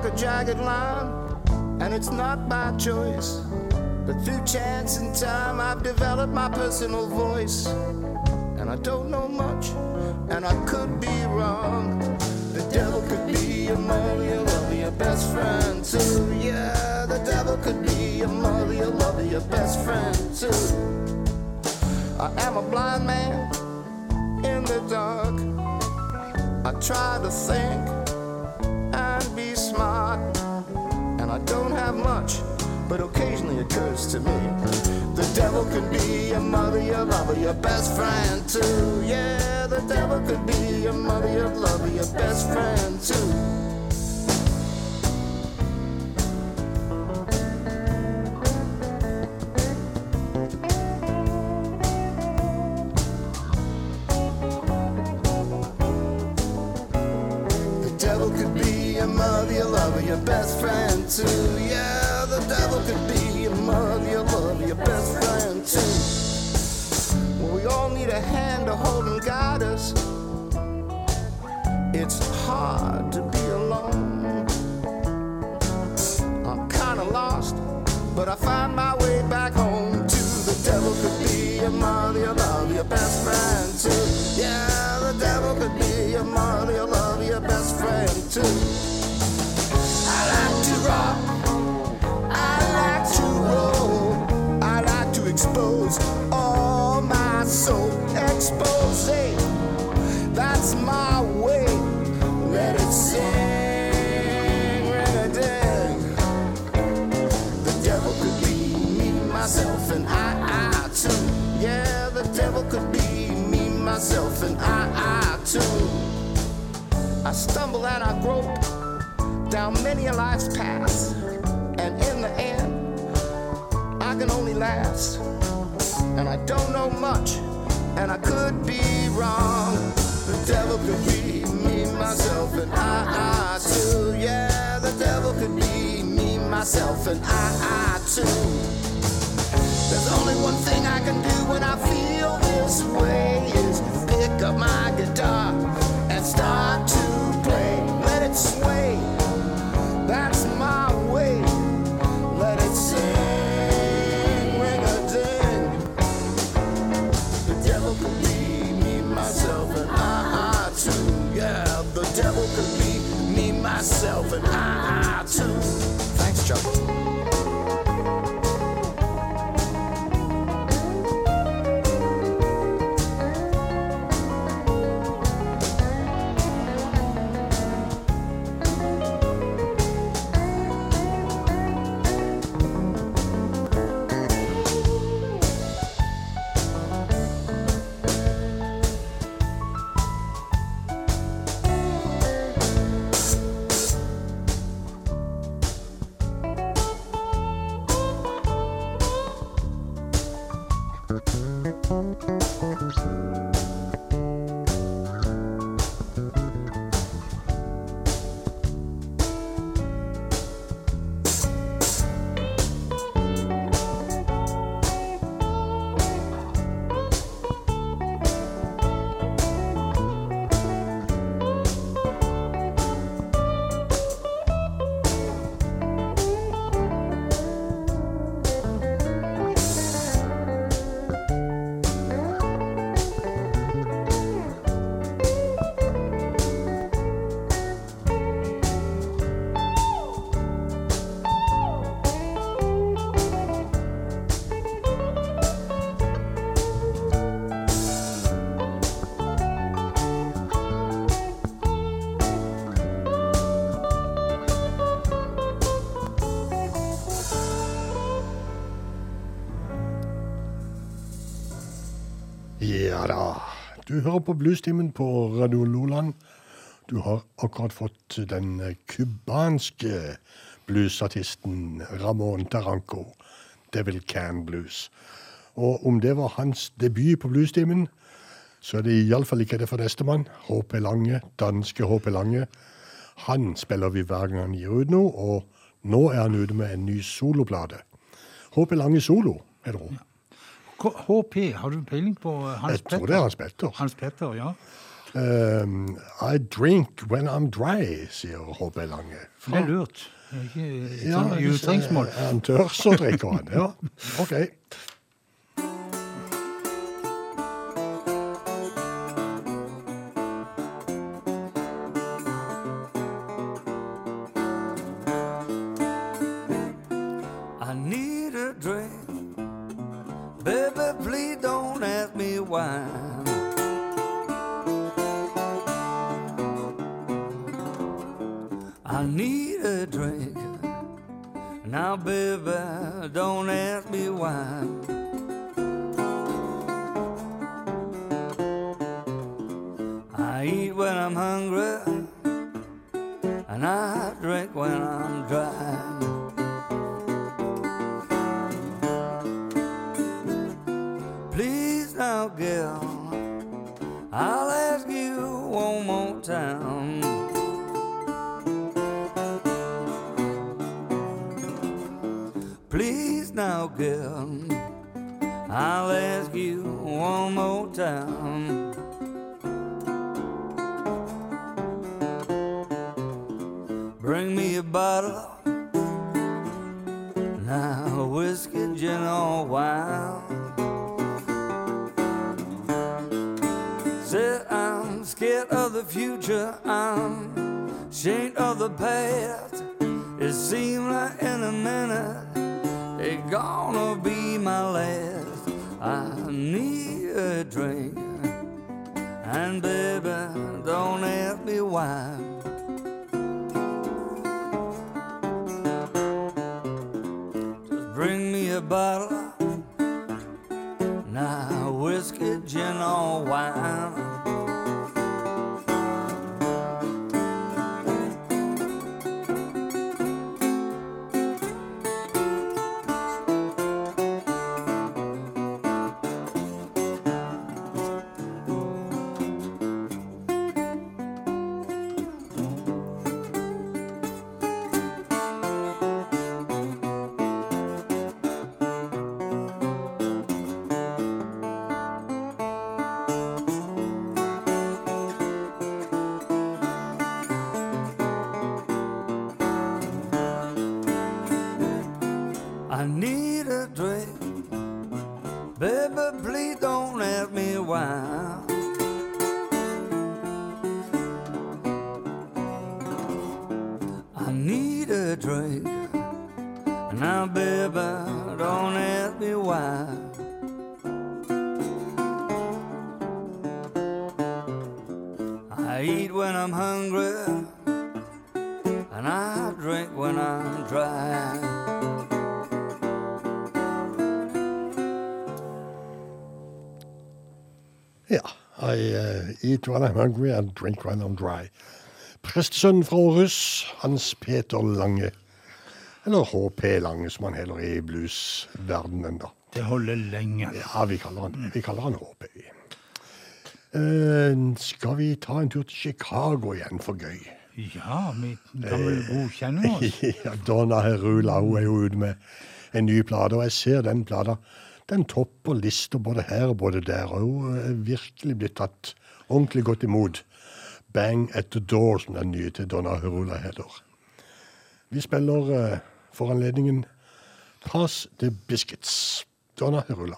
walk a jagged line, and it's not by choice. But through chance and time, I've developed my personal voice. And I don't know much, and I could be wrong. The devil could be your mother, your lover, your best friend, too. Yeah, the devil could be your mother, your lover, your best friend, too. I am a blind man in the dark. I try to think and. And I don't have much, but occasionally occurs to me. The devil could be your mother, your lover, your best friend too. Yeah, the devil could be your mother, your lover, your best friend too. Down many a life's path. And in the end, I can only last. And I don't know much, and I could be wrong. The devil could be me, myself, and I, I too. Yeah, the devil could be me, myself, and I, I too.
Du hører på Bluestimen på Radio Loland. Du har akkurat fått den cubanske bluesartisten Ramón Taranco, Devil Can Blues. Og om det var hans debut på Bluestimen, så er det iallfall ikke det for nestemann. HP Lange, danske HP Lange. Han spiller vi hver gang han gir ut noe, og nå er han ute med en ny soloplate. HP Lange Solo, er det.
K- HP, har du peiling på Hans Petter?
Jeg tror det er Hans Petter.
Hans Petter, ja.
Um, I drink when I'm dry, sier HP Lange.
Det er lurt. Er Ikke
Ja,
sånn
hvis er han tør, så drikker han. Ja, OK.
Ask you one more time. Bring me a bottle now, whiskey, gin, or wine. Said I'm scared of the future, I'm ashamed of the past. It seems like in a minute it's gonna be my last. I need a drink, and baby, don't ask me why. Just bring me a bottle, now whiskey, gin, or wine.
eat when I'm hungry and drink when I'm dry.
Prestesønnen fra Århus, Hans Peter Lange. Eller HP Lange, som han heller er i bluesverdenen, da.
Det holder lenge.
Ja, vi kaller han, vi kaller han HP. Uh, eh, skal vi ta en tur til Chicago igjen, for gøy?
Ja, vi kan vel eh, godkjenne oss?
ja, Donna Herula hun er jo ute med en ny plate, og jeg ser den plata. Den topper lista både her og både der. Og hun er virkelig blitt tatt ordentlig godt imot Bang at the Door, som den nye til Donna Herula heter. Vi spiller eh, for anledningen Pass the Biscuits. Donna
Hurula.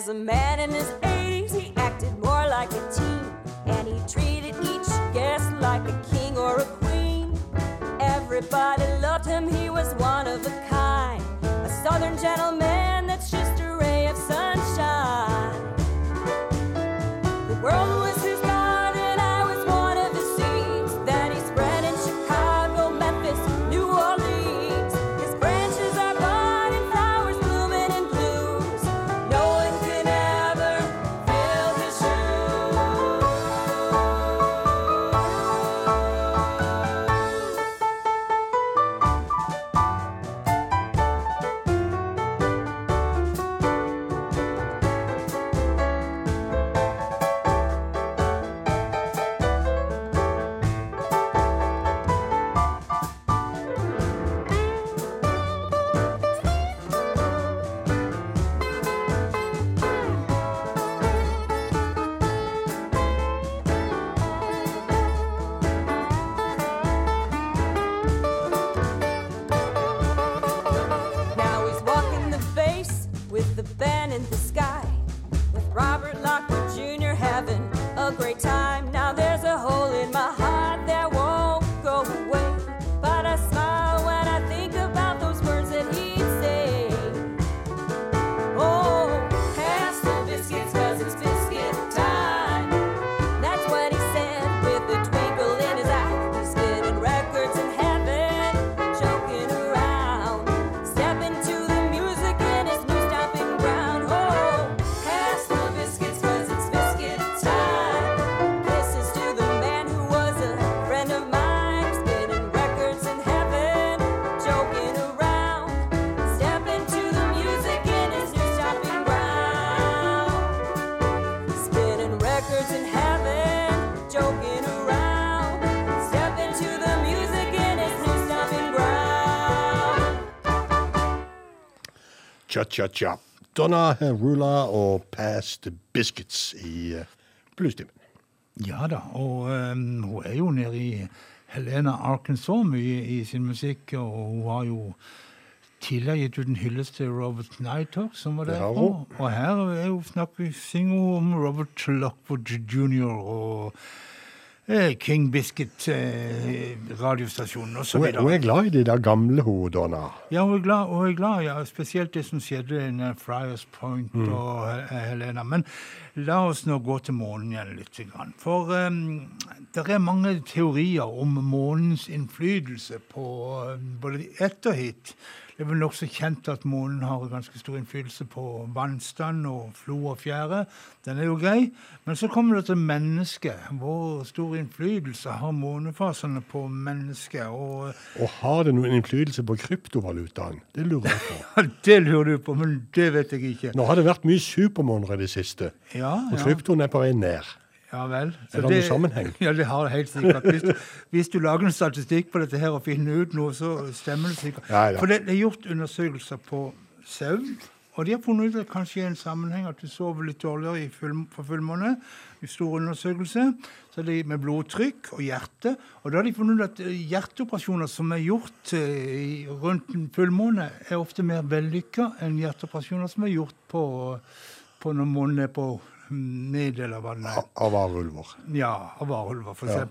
As a man in his
Cha-cha-cha. Donna Rula og Pass the Biscuits i eh, bluestimen.
Ja da, og um, hun er jo nede i Helena Arkansas mye i sin musikk, og hun har jo tidligere gitt ut en hyllest til Robert Nighthawk, som var der
hun.
Og her er jo snakk, synger hun om Robert Lockwood jr. og King Biscuit eh, og så
Hun, er- er glad i de der gamle, hodene.
Ja, hun er glad, hun er glad ja, spesielt det som skjedde i Friars Point
Mm.
og eh, Helena. Men la oss nå gå til månen igjen litt. For um, det er mange teorier om månens innflytelse på eh, både etter hit. Det er vel nokså kjent at månen har ganske stor innflytelse på vannstand og flo og fjære. Den er jo grei. Men så kommer det til mennesket. Hvor stor innflytelse har månefasene på mennesket? Og
Og har det noen innflytelse på kryptovalutaen? Det lurer jeg på.
Ja, det lurer du på, men det vet jeg ikke.
Nå har det vært mye supermåneder i det siste,
Ja,
og
ja.
kryptoen er på vei ned.
Ja vel. Så
Er det noen sammenheng?
Ja, det har det helt sikkert. Hvis du, hvis du lager en statistikk på dette her og finner ut noe, så stemmer det sikkert.
Ja.
For det, det er gjort undersøkelser på søvn, og de har funnet ut at det kanskje er en sammenheng at du sover litt dårligere i full, på fullmåne. I stor undersøkelse. Så er det med blodtrykk og hjerte. Og da har de funnet ut at eh, hjerteoperasjoner som er gjort eh, i- rundt en fullmåne, er ofte mer vellykka enn hjerteoperasjoner som er gjort på, på når månen er på mm, av er.
Av varulver.
Ja, av varulver, for
Ja.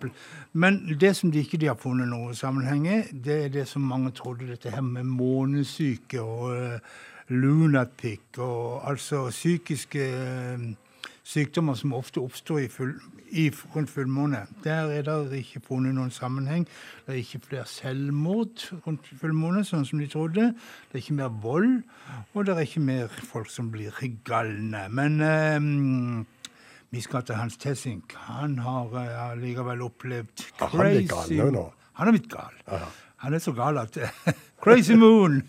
Men det som de ikke de har funnet noe sammenheng i, det er det som mange trodde, dette her med månesyke og uh, lunatic, og altså psykiske eh, sykdommer som ofte oppstår i full, i, rundt fullmåne. Der er det ikke funnet noen sammenheng. Det er ikke flere selvmord rundt fullmåne, sånn som de trodde. Det er ikke mer vold, og det er ikke mer folk som blir galne. Men eh, vi skal til Hans Tessink. Han har uh, likevel opplevd
Ja, han er gal nå.
Han er blitt gal. Han er så gal at Crazy Moon!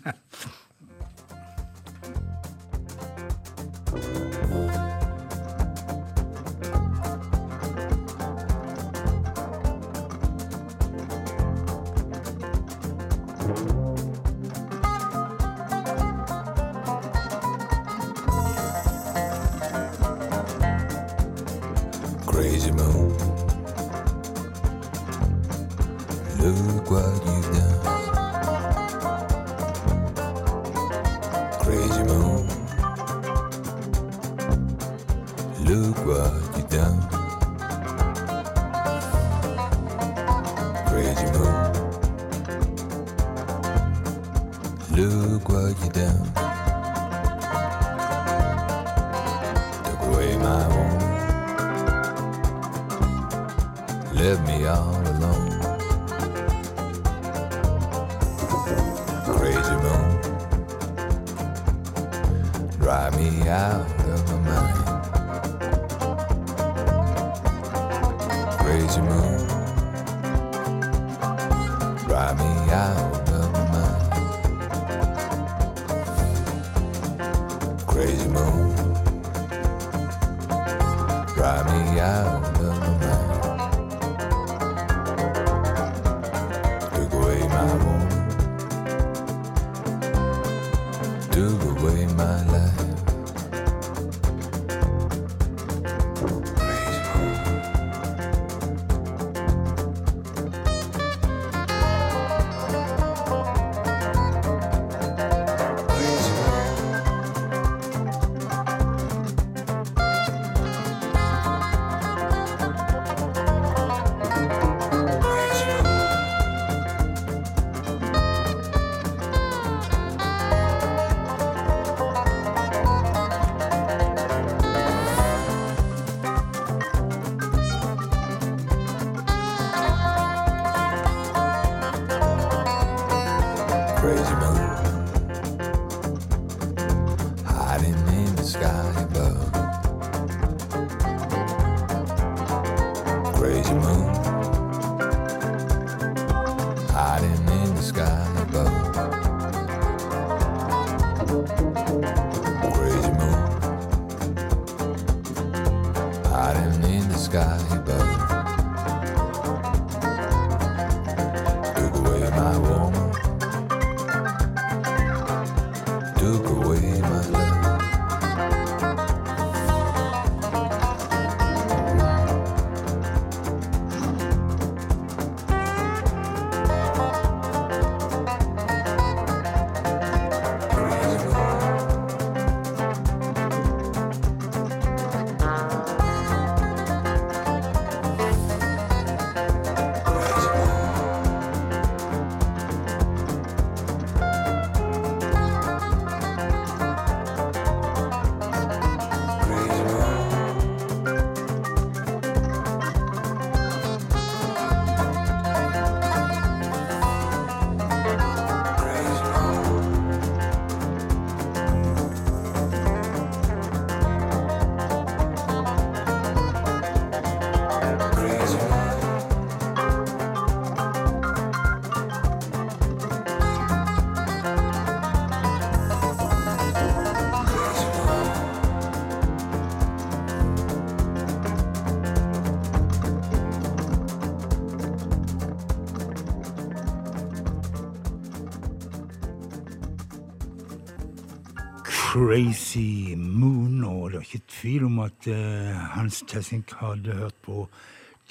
Crazy Moon,
og det er ikke tvil om at uh, Hans Tessink hadde hørt på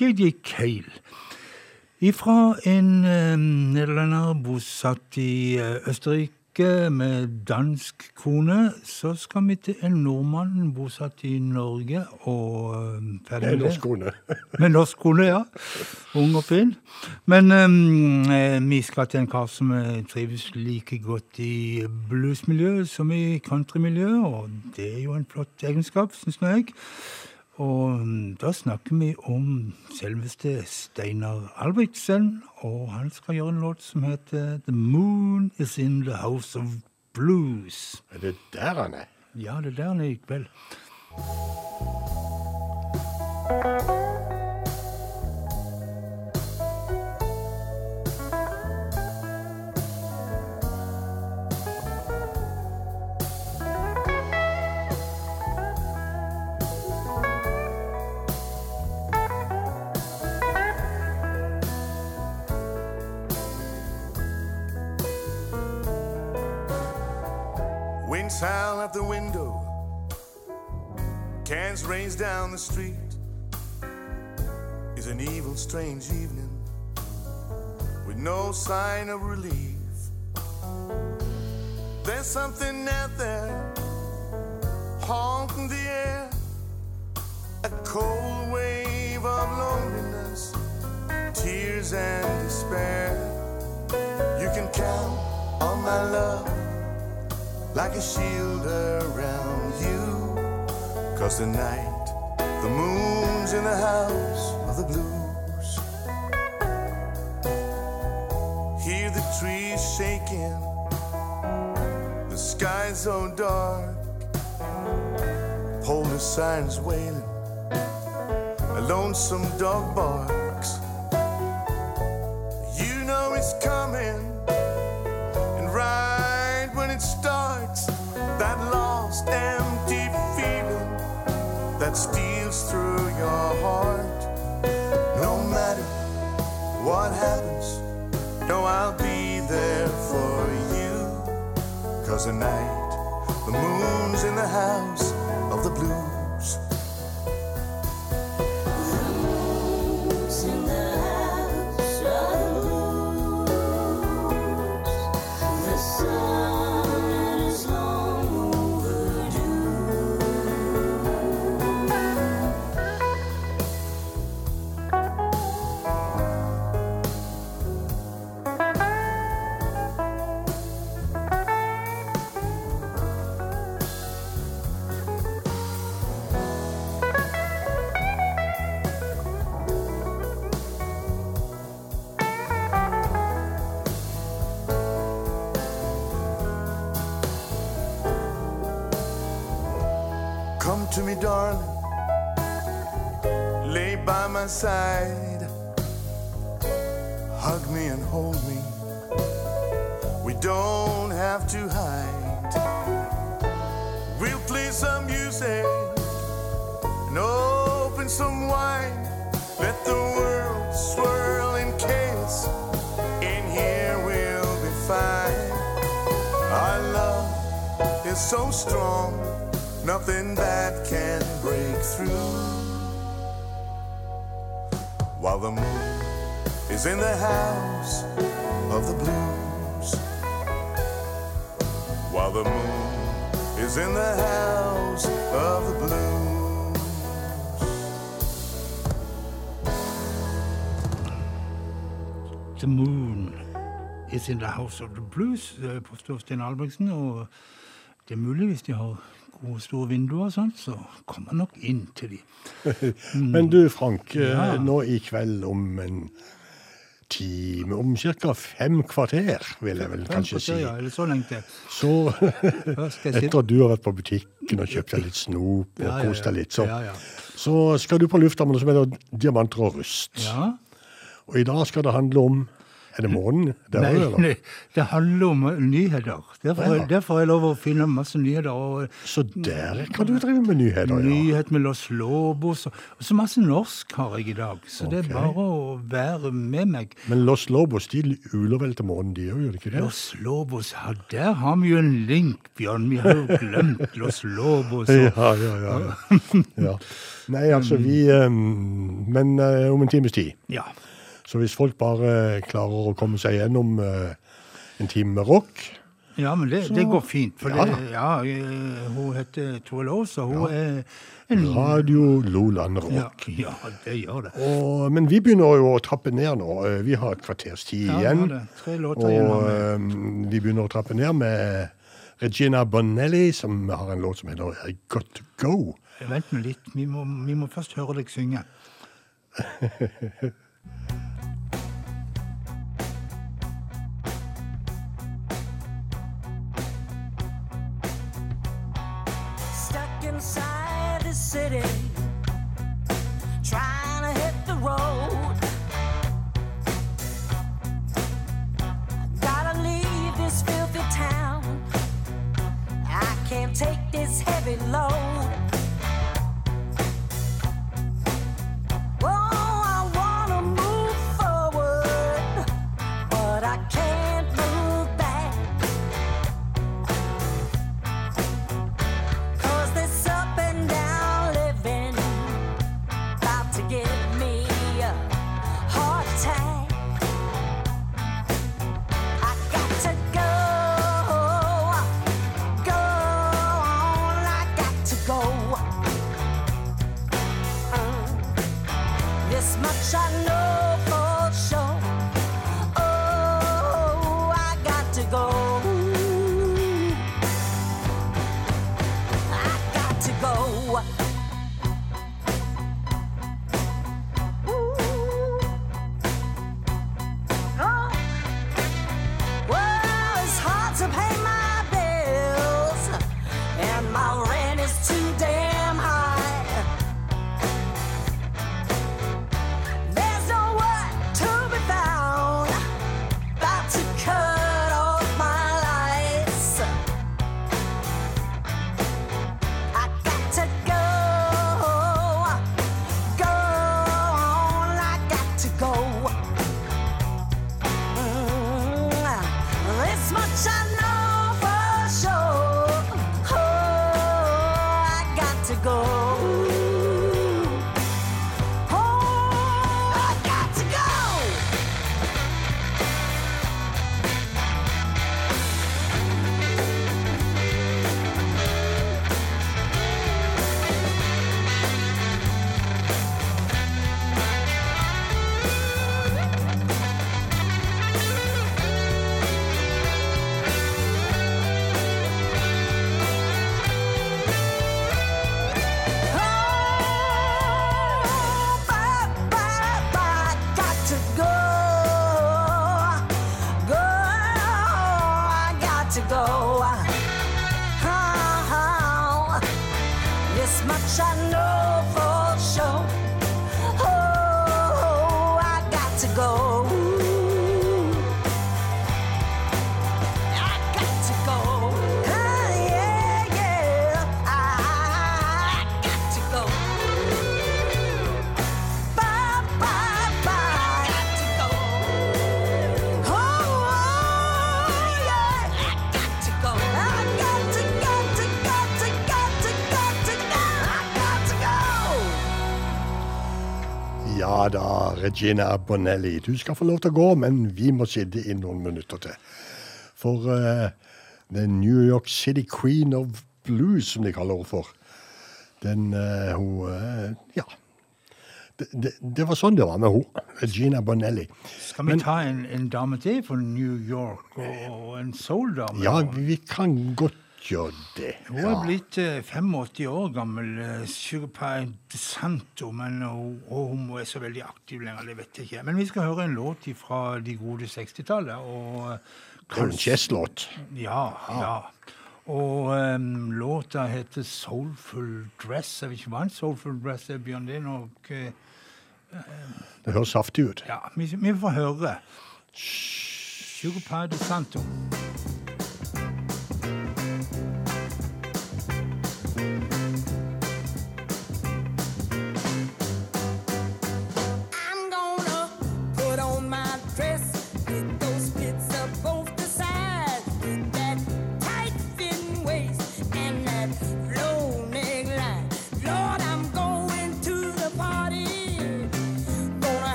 JJ Cale. Ifra en uh, nederlender bosatt i uh, Østerrike med dansk kone, så skal vi til en nordmann bosatt i Norge og eh, ferdig
Med norsk kone.
Med norsk kone, ja. Ung og fin. Men eh, vi skal til en kar som trives like godt i bluesmiljø som i countrymiljø, og det er jo en flott egenskap, syns nå jeg. Og mm, da snakker vi om selveste Steinar Albrigtsen, og han skal gjøre en låt som heter The Moon Is In The House of Blues.
Er det der han er?
Ja, det er der han er i kveld.
Howl at the window, cans rains down the street. Is an evil, strange evening with no sign of relief. There's something out there haunting the air, a cold wave of loneliness, tears and despair. You can count on my love like a shield around you. Cause tonight the moon's in the house of the blues. Hear the trees shaking, the sky's so dark. Police sirens wailing, a lonesome dog barks. What happens, no, I'll be there for you. Cause tonight, the moon's in the house of the blues. Side. Hug me and hold me. We don't have to hide. We'll play some music and open some wine. Let the world swirl in chaos. In here we'll be fine. Our love is so strong, nothing bad can break through. In the house of the blues. While the moon is in the house of the blues.
The Moon is in the House of the Blues, eh, påstår Sten Albrigtsen. Og det er mulig, hvis de har gode, store vinduer og sånt, så kommer han nok inn til de.
Men du, Frank, eh,
Ja.
nå i kveld om en time, om ca. fem kvarter, vil jeg vel kanskje si.
Ja, eller så lenge til.
Så etter at du har vært på butikken og kjøpt deg litt snop og
Ja,
kost deg litt, så,
Ja, ja.
så skal du på lufta med noe som heter diamanter og rust.
Ja,
Og i dag skal det handle om Er det månen? Der
Nei,
eller?
det handler om eh, nyheter. Derfor,
Ja.
derfor får jeg lov å finne masse nyheter. Og,
Så der kan du drive med nyheter, ja.
Nyhet med Los Lobos. Og, og så masse norsk har jeg i dag. Så det er bare å være med meg.
Men Los Lobos de uler vel til månen, de òg, gjør de ikke det?
Los Lobos, ja, der har vi jo en link, Bjørn. Vi har jo glemt Los Lobos. Og,
Ja, ja, ja. ja. ja. Nei, altså vi um, Men uh, om en times tid.
ja.
Så hvis folk bare klarer å komme seg gjennom eh, en time med rock
Ja, men det, det går fint. For
Ja
det, ja, eh, hun heter og hun er en
Radio Loland Rock.
ja, det gjør det.
Og, men vi begynner jo å trappe ned nå. Eh, Vi har et kvarters tid
Ja,
igjen.
det tre låter igjen.
Og eh, vi begynner å trappe ned med Regina Bonelli, som har en låt som heter I Got To Go.
Vent nå litt, vi må, vi må først høre deg synge.
city,
Regina Bonelli. Du skal få lov til å gå, men vi må sitte i noen minutter til. For uh, The New York City Queen of Blues, som de kaller henne for, den uh, hun uh, Ja. Det, det, det var sånn det var med henne. Regina Bonelli.
Skal vi ta en, en dame til fra New York, og, og en soul-dame?
Ja, vi kan godt gjøre det.
Hun er blitt eh, 85 år gammel, eh, Santo, men og hun er så veldig aktiv lenger, det vet jeg ikke. Men vi skal høre en låt fra de gode 60-tallet. og... eh,
Det er en jazzlåt.
Ja, ja. Og um, låta heter 'Soulful Dress'. Jeg vet ikke hva en soulful dress er, Bjørn. Det er nok uh,
Det høres saftig ut.
Ja, vi, vi får høre.
Sugar Pie de Santo.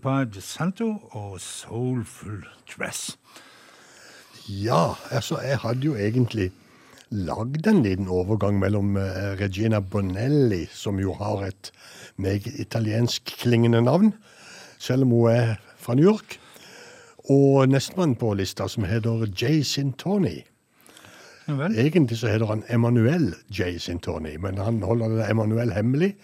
De Santo og Soulful Dress.
Ja, altså, jeg hadde jo egentlig lagd en liten overgang mellom eh, Regina Bonelli, som jo har et meget italiensk klingende navn, selv om hun er fra New York, og nestemann på lista, som heter Jay Sintoni. Egentlig så heter han Emanuel J. Sintoni, men han holder det Emanuel hemmelig,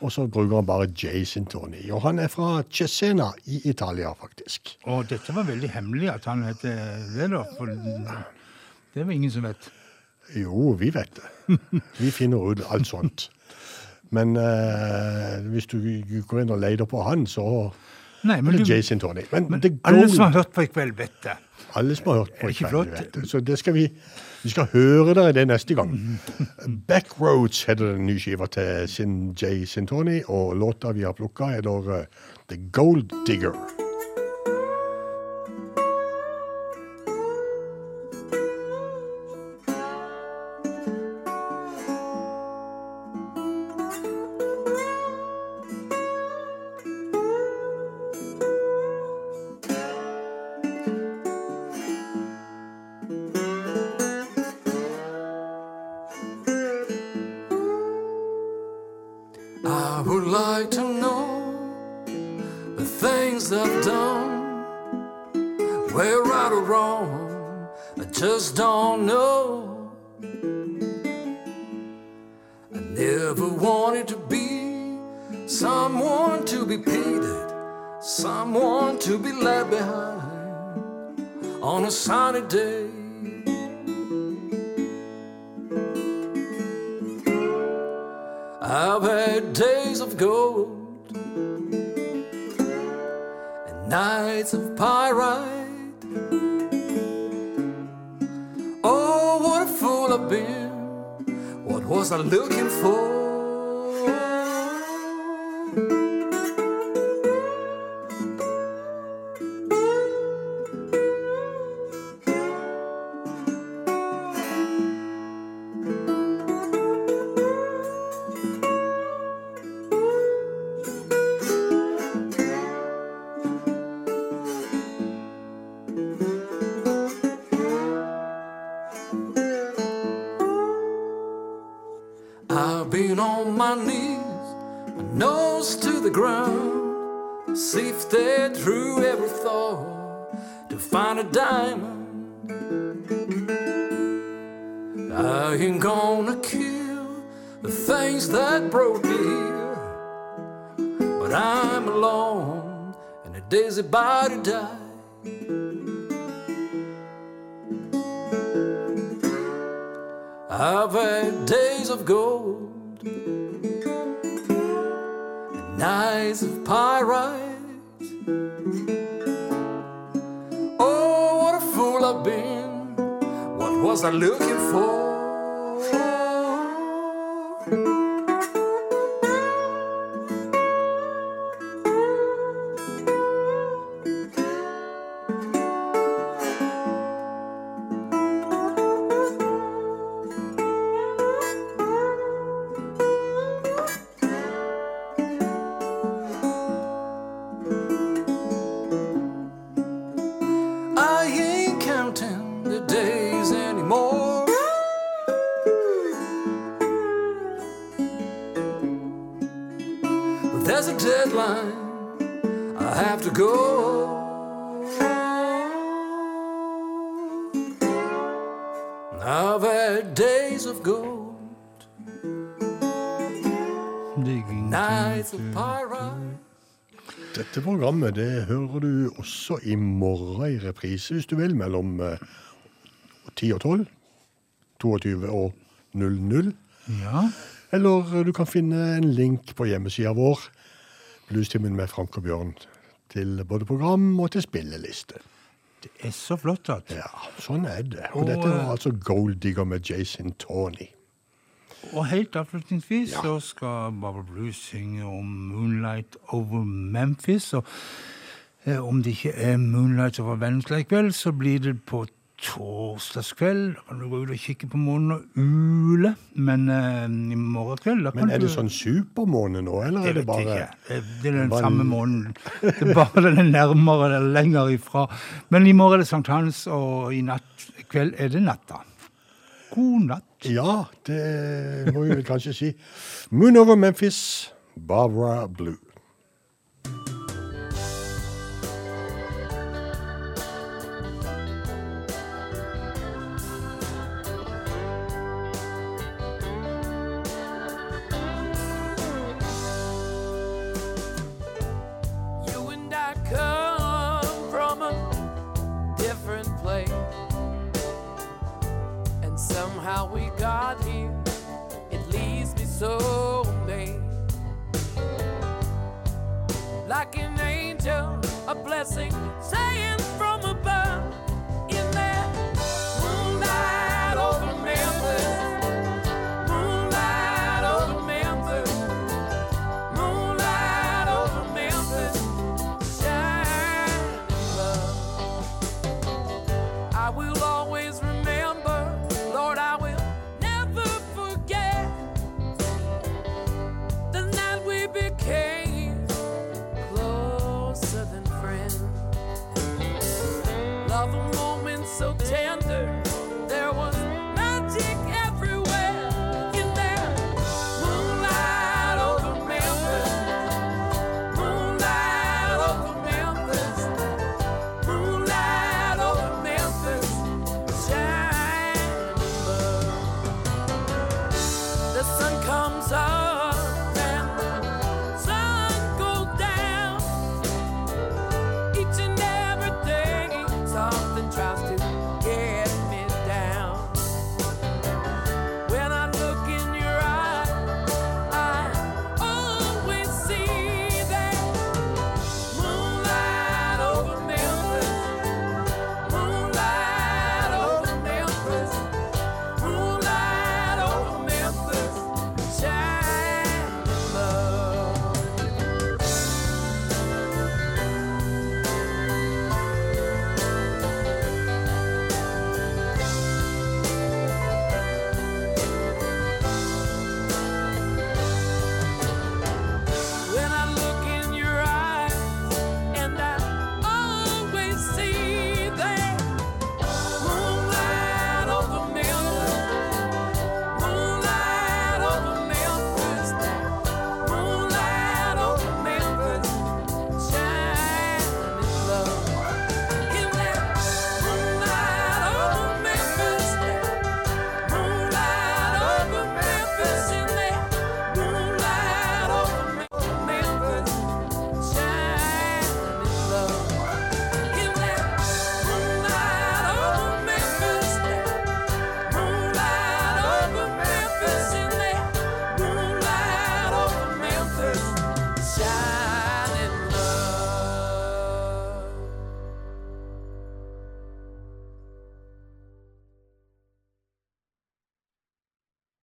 og så bruker han bare Jason Tony. Og han er fra Cesena i Italia, faktisk.
Og dette var veldig hemmelig at han het det, da. For det var ingen som vet.
Jo, vi vet det. Vi finner ut alt sånt. Men eh, hvis du går inn og leter på han, så
Nei, men
er
du-
Jason Tony. Men,
Men alle som har hørt på i kveld, vet det.
alle som har hørt på
Er
i kveld, vet det. Så det skal vi, vi skal høre dere det neste gang. Backroads heter den nye skiva til Sin Jay Sintoni, og låta vi har plukka, heter eh, The Gold Digger.
Også i morgen i reprise, hvis du vil, mellom eh, 10 og 12. 22 og 00.
Ja.
Eller eh, du kan finne en link på hjemmesida vår, Bluestimen med Frank og Bjørn, til både program og til spilleliste.
Det er så flott at
Ja, sånn er det. Og
Og,
dette var
eh,
altså Gold Digger med Jason Tawny.
Og helt avslutningsvis så skal Barbara Blues synge om Moonlight over Memphis. Og om det ikke er Moonlight over Vennesla i kveld, så blir det på torsdagskveld. Da kan du gå ut og kikke på månen og ule. Men eh, i morgen kveld
Men er det sånn supermåne nå, eller er det bare
ikke. Det, det er den
Bare-
samme månen. Det er bare den er nærmere eller lenger ifra. Men i morgen er det sankthans, og i natt, kveld er det natta. God natt.
Ja, det må vi vel kanskje si. Moon over Memphis, Barbara Blue.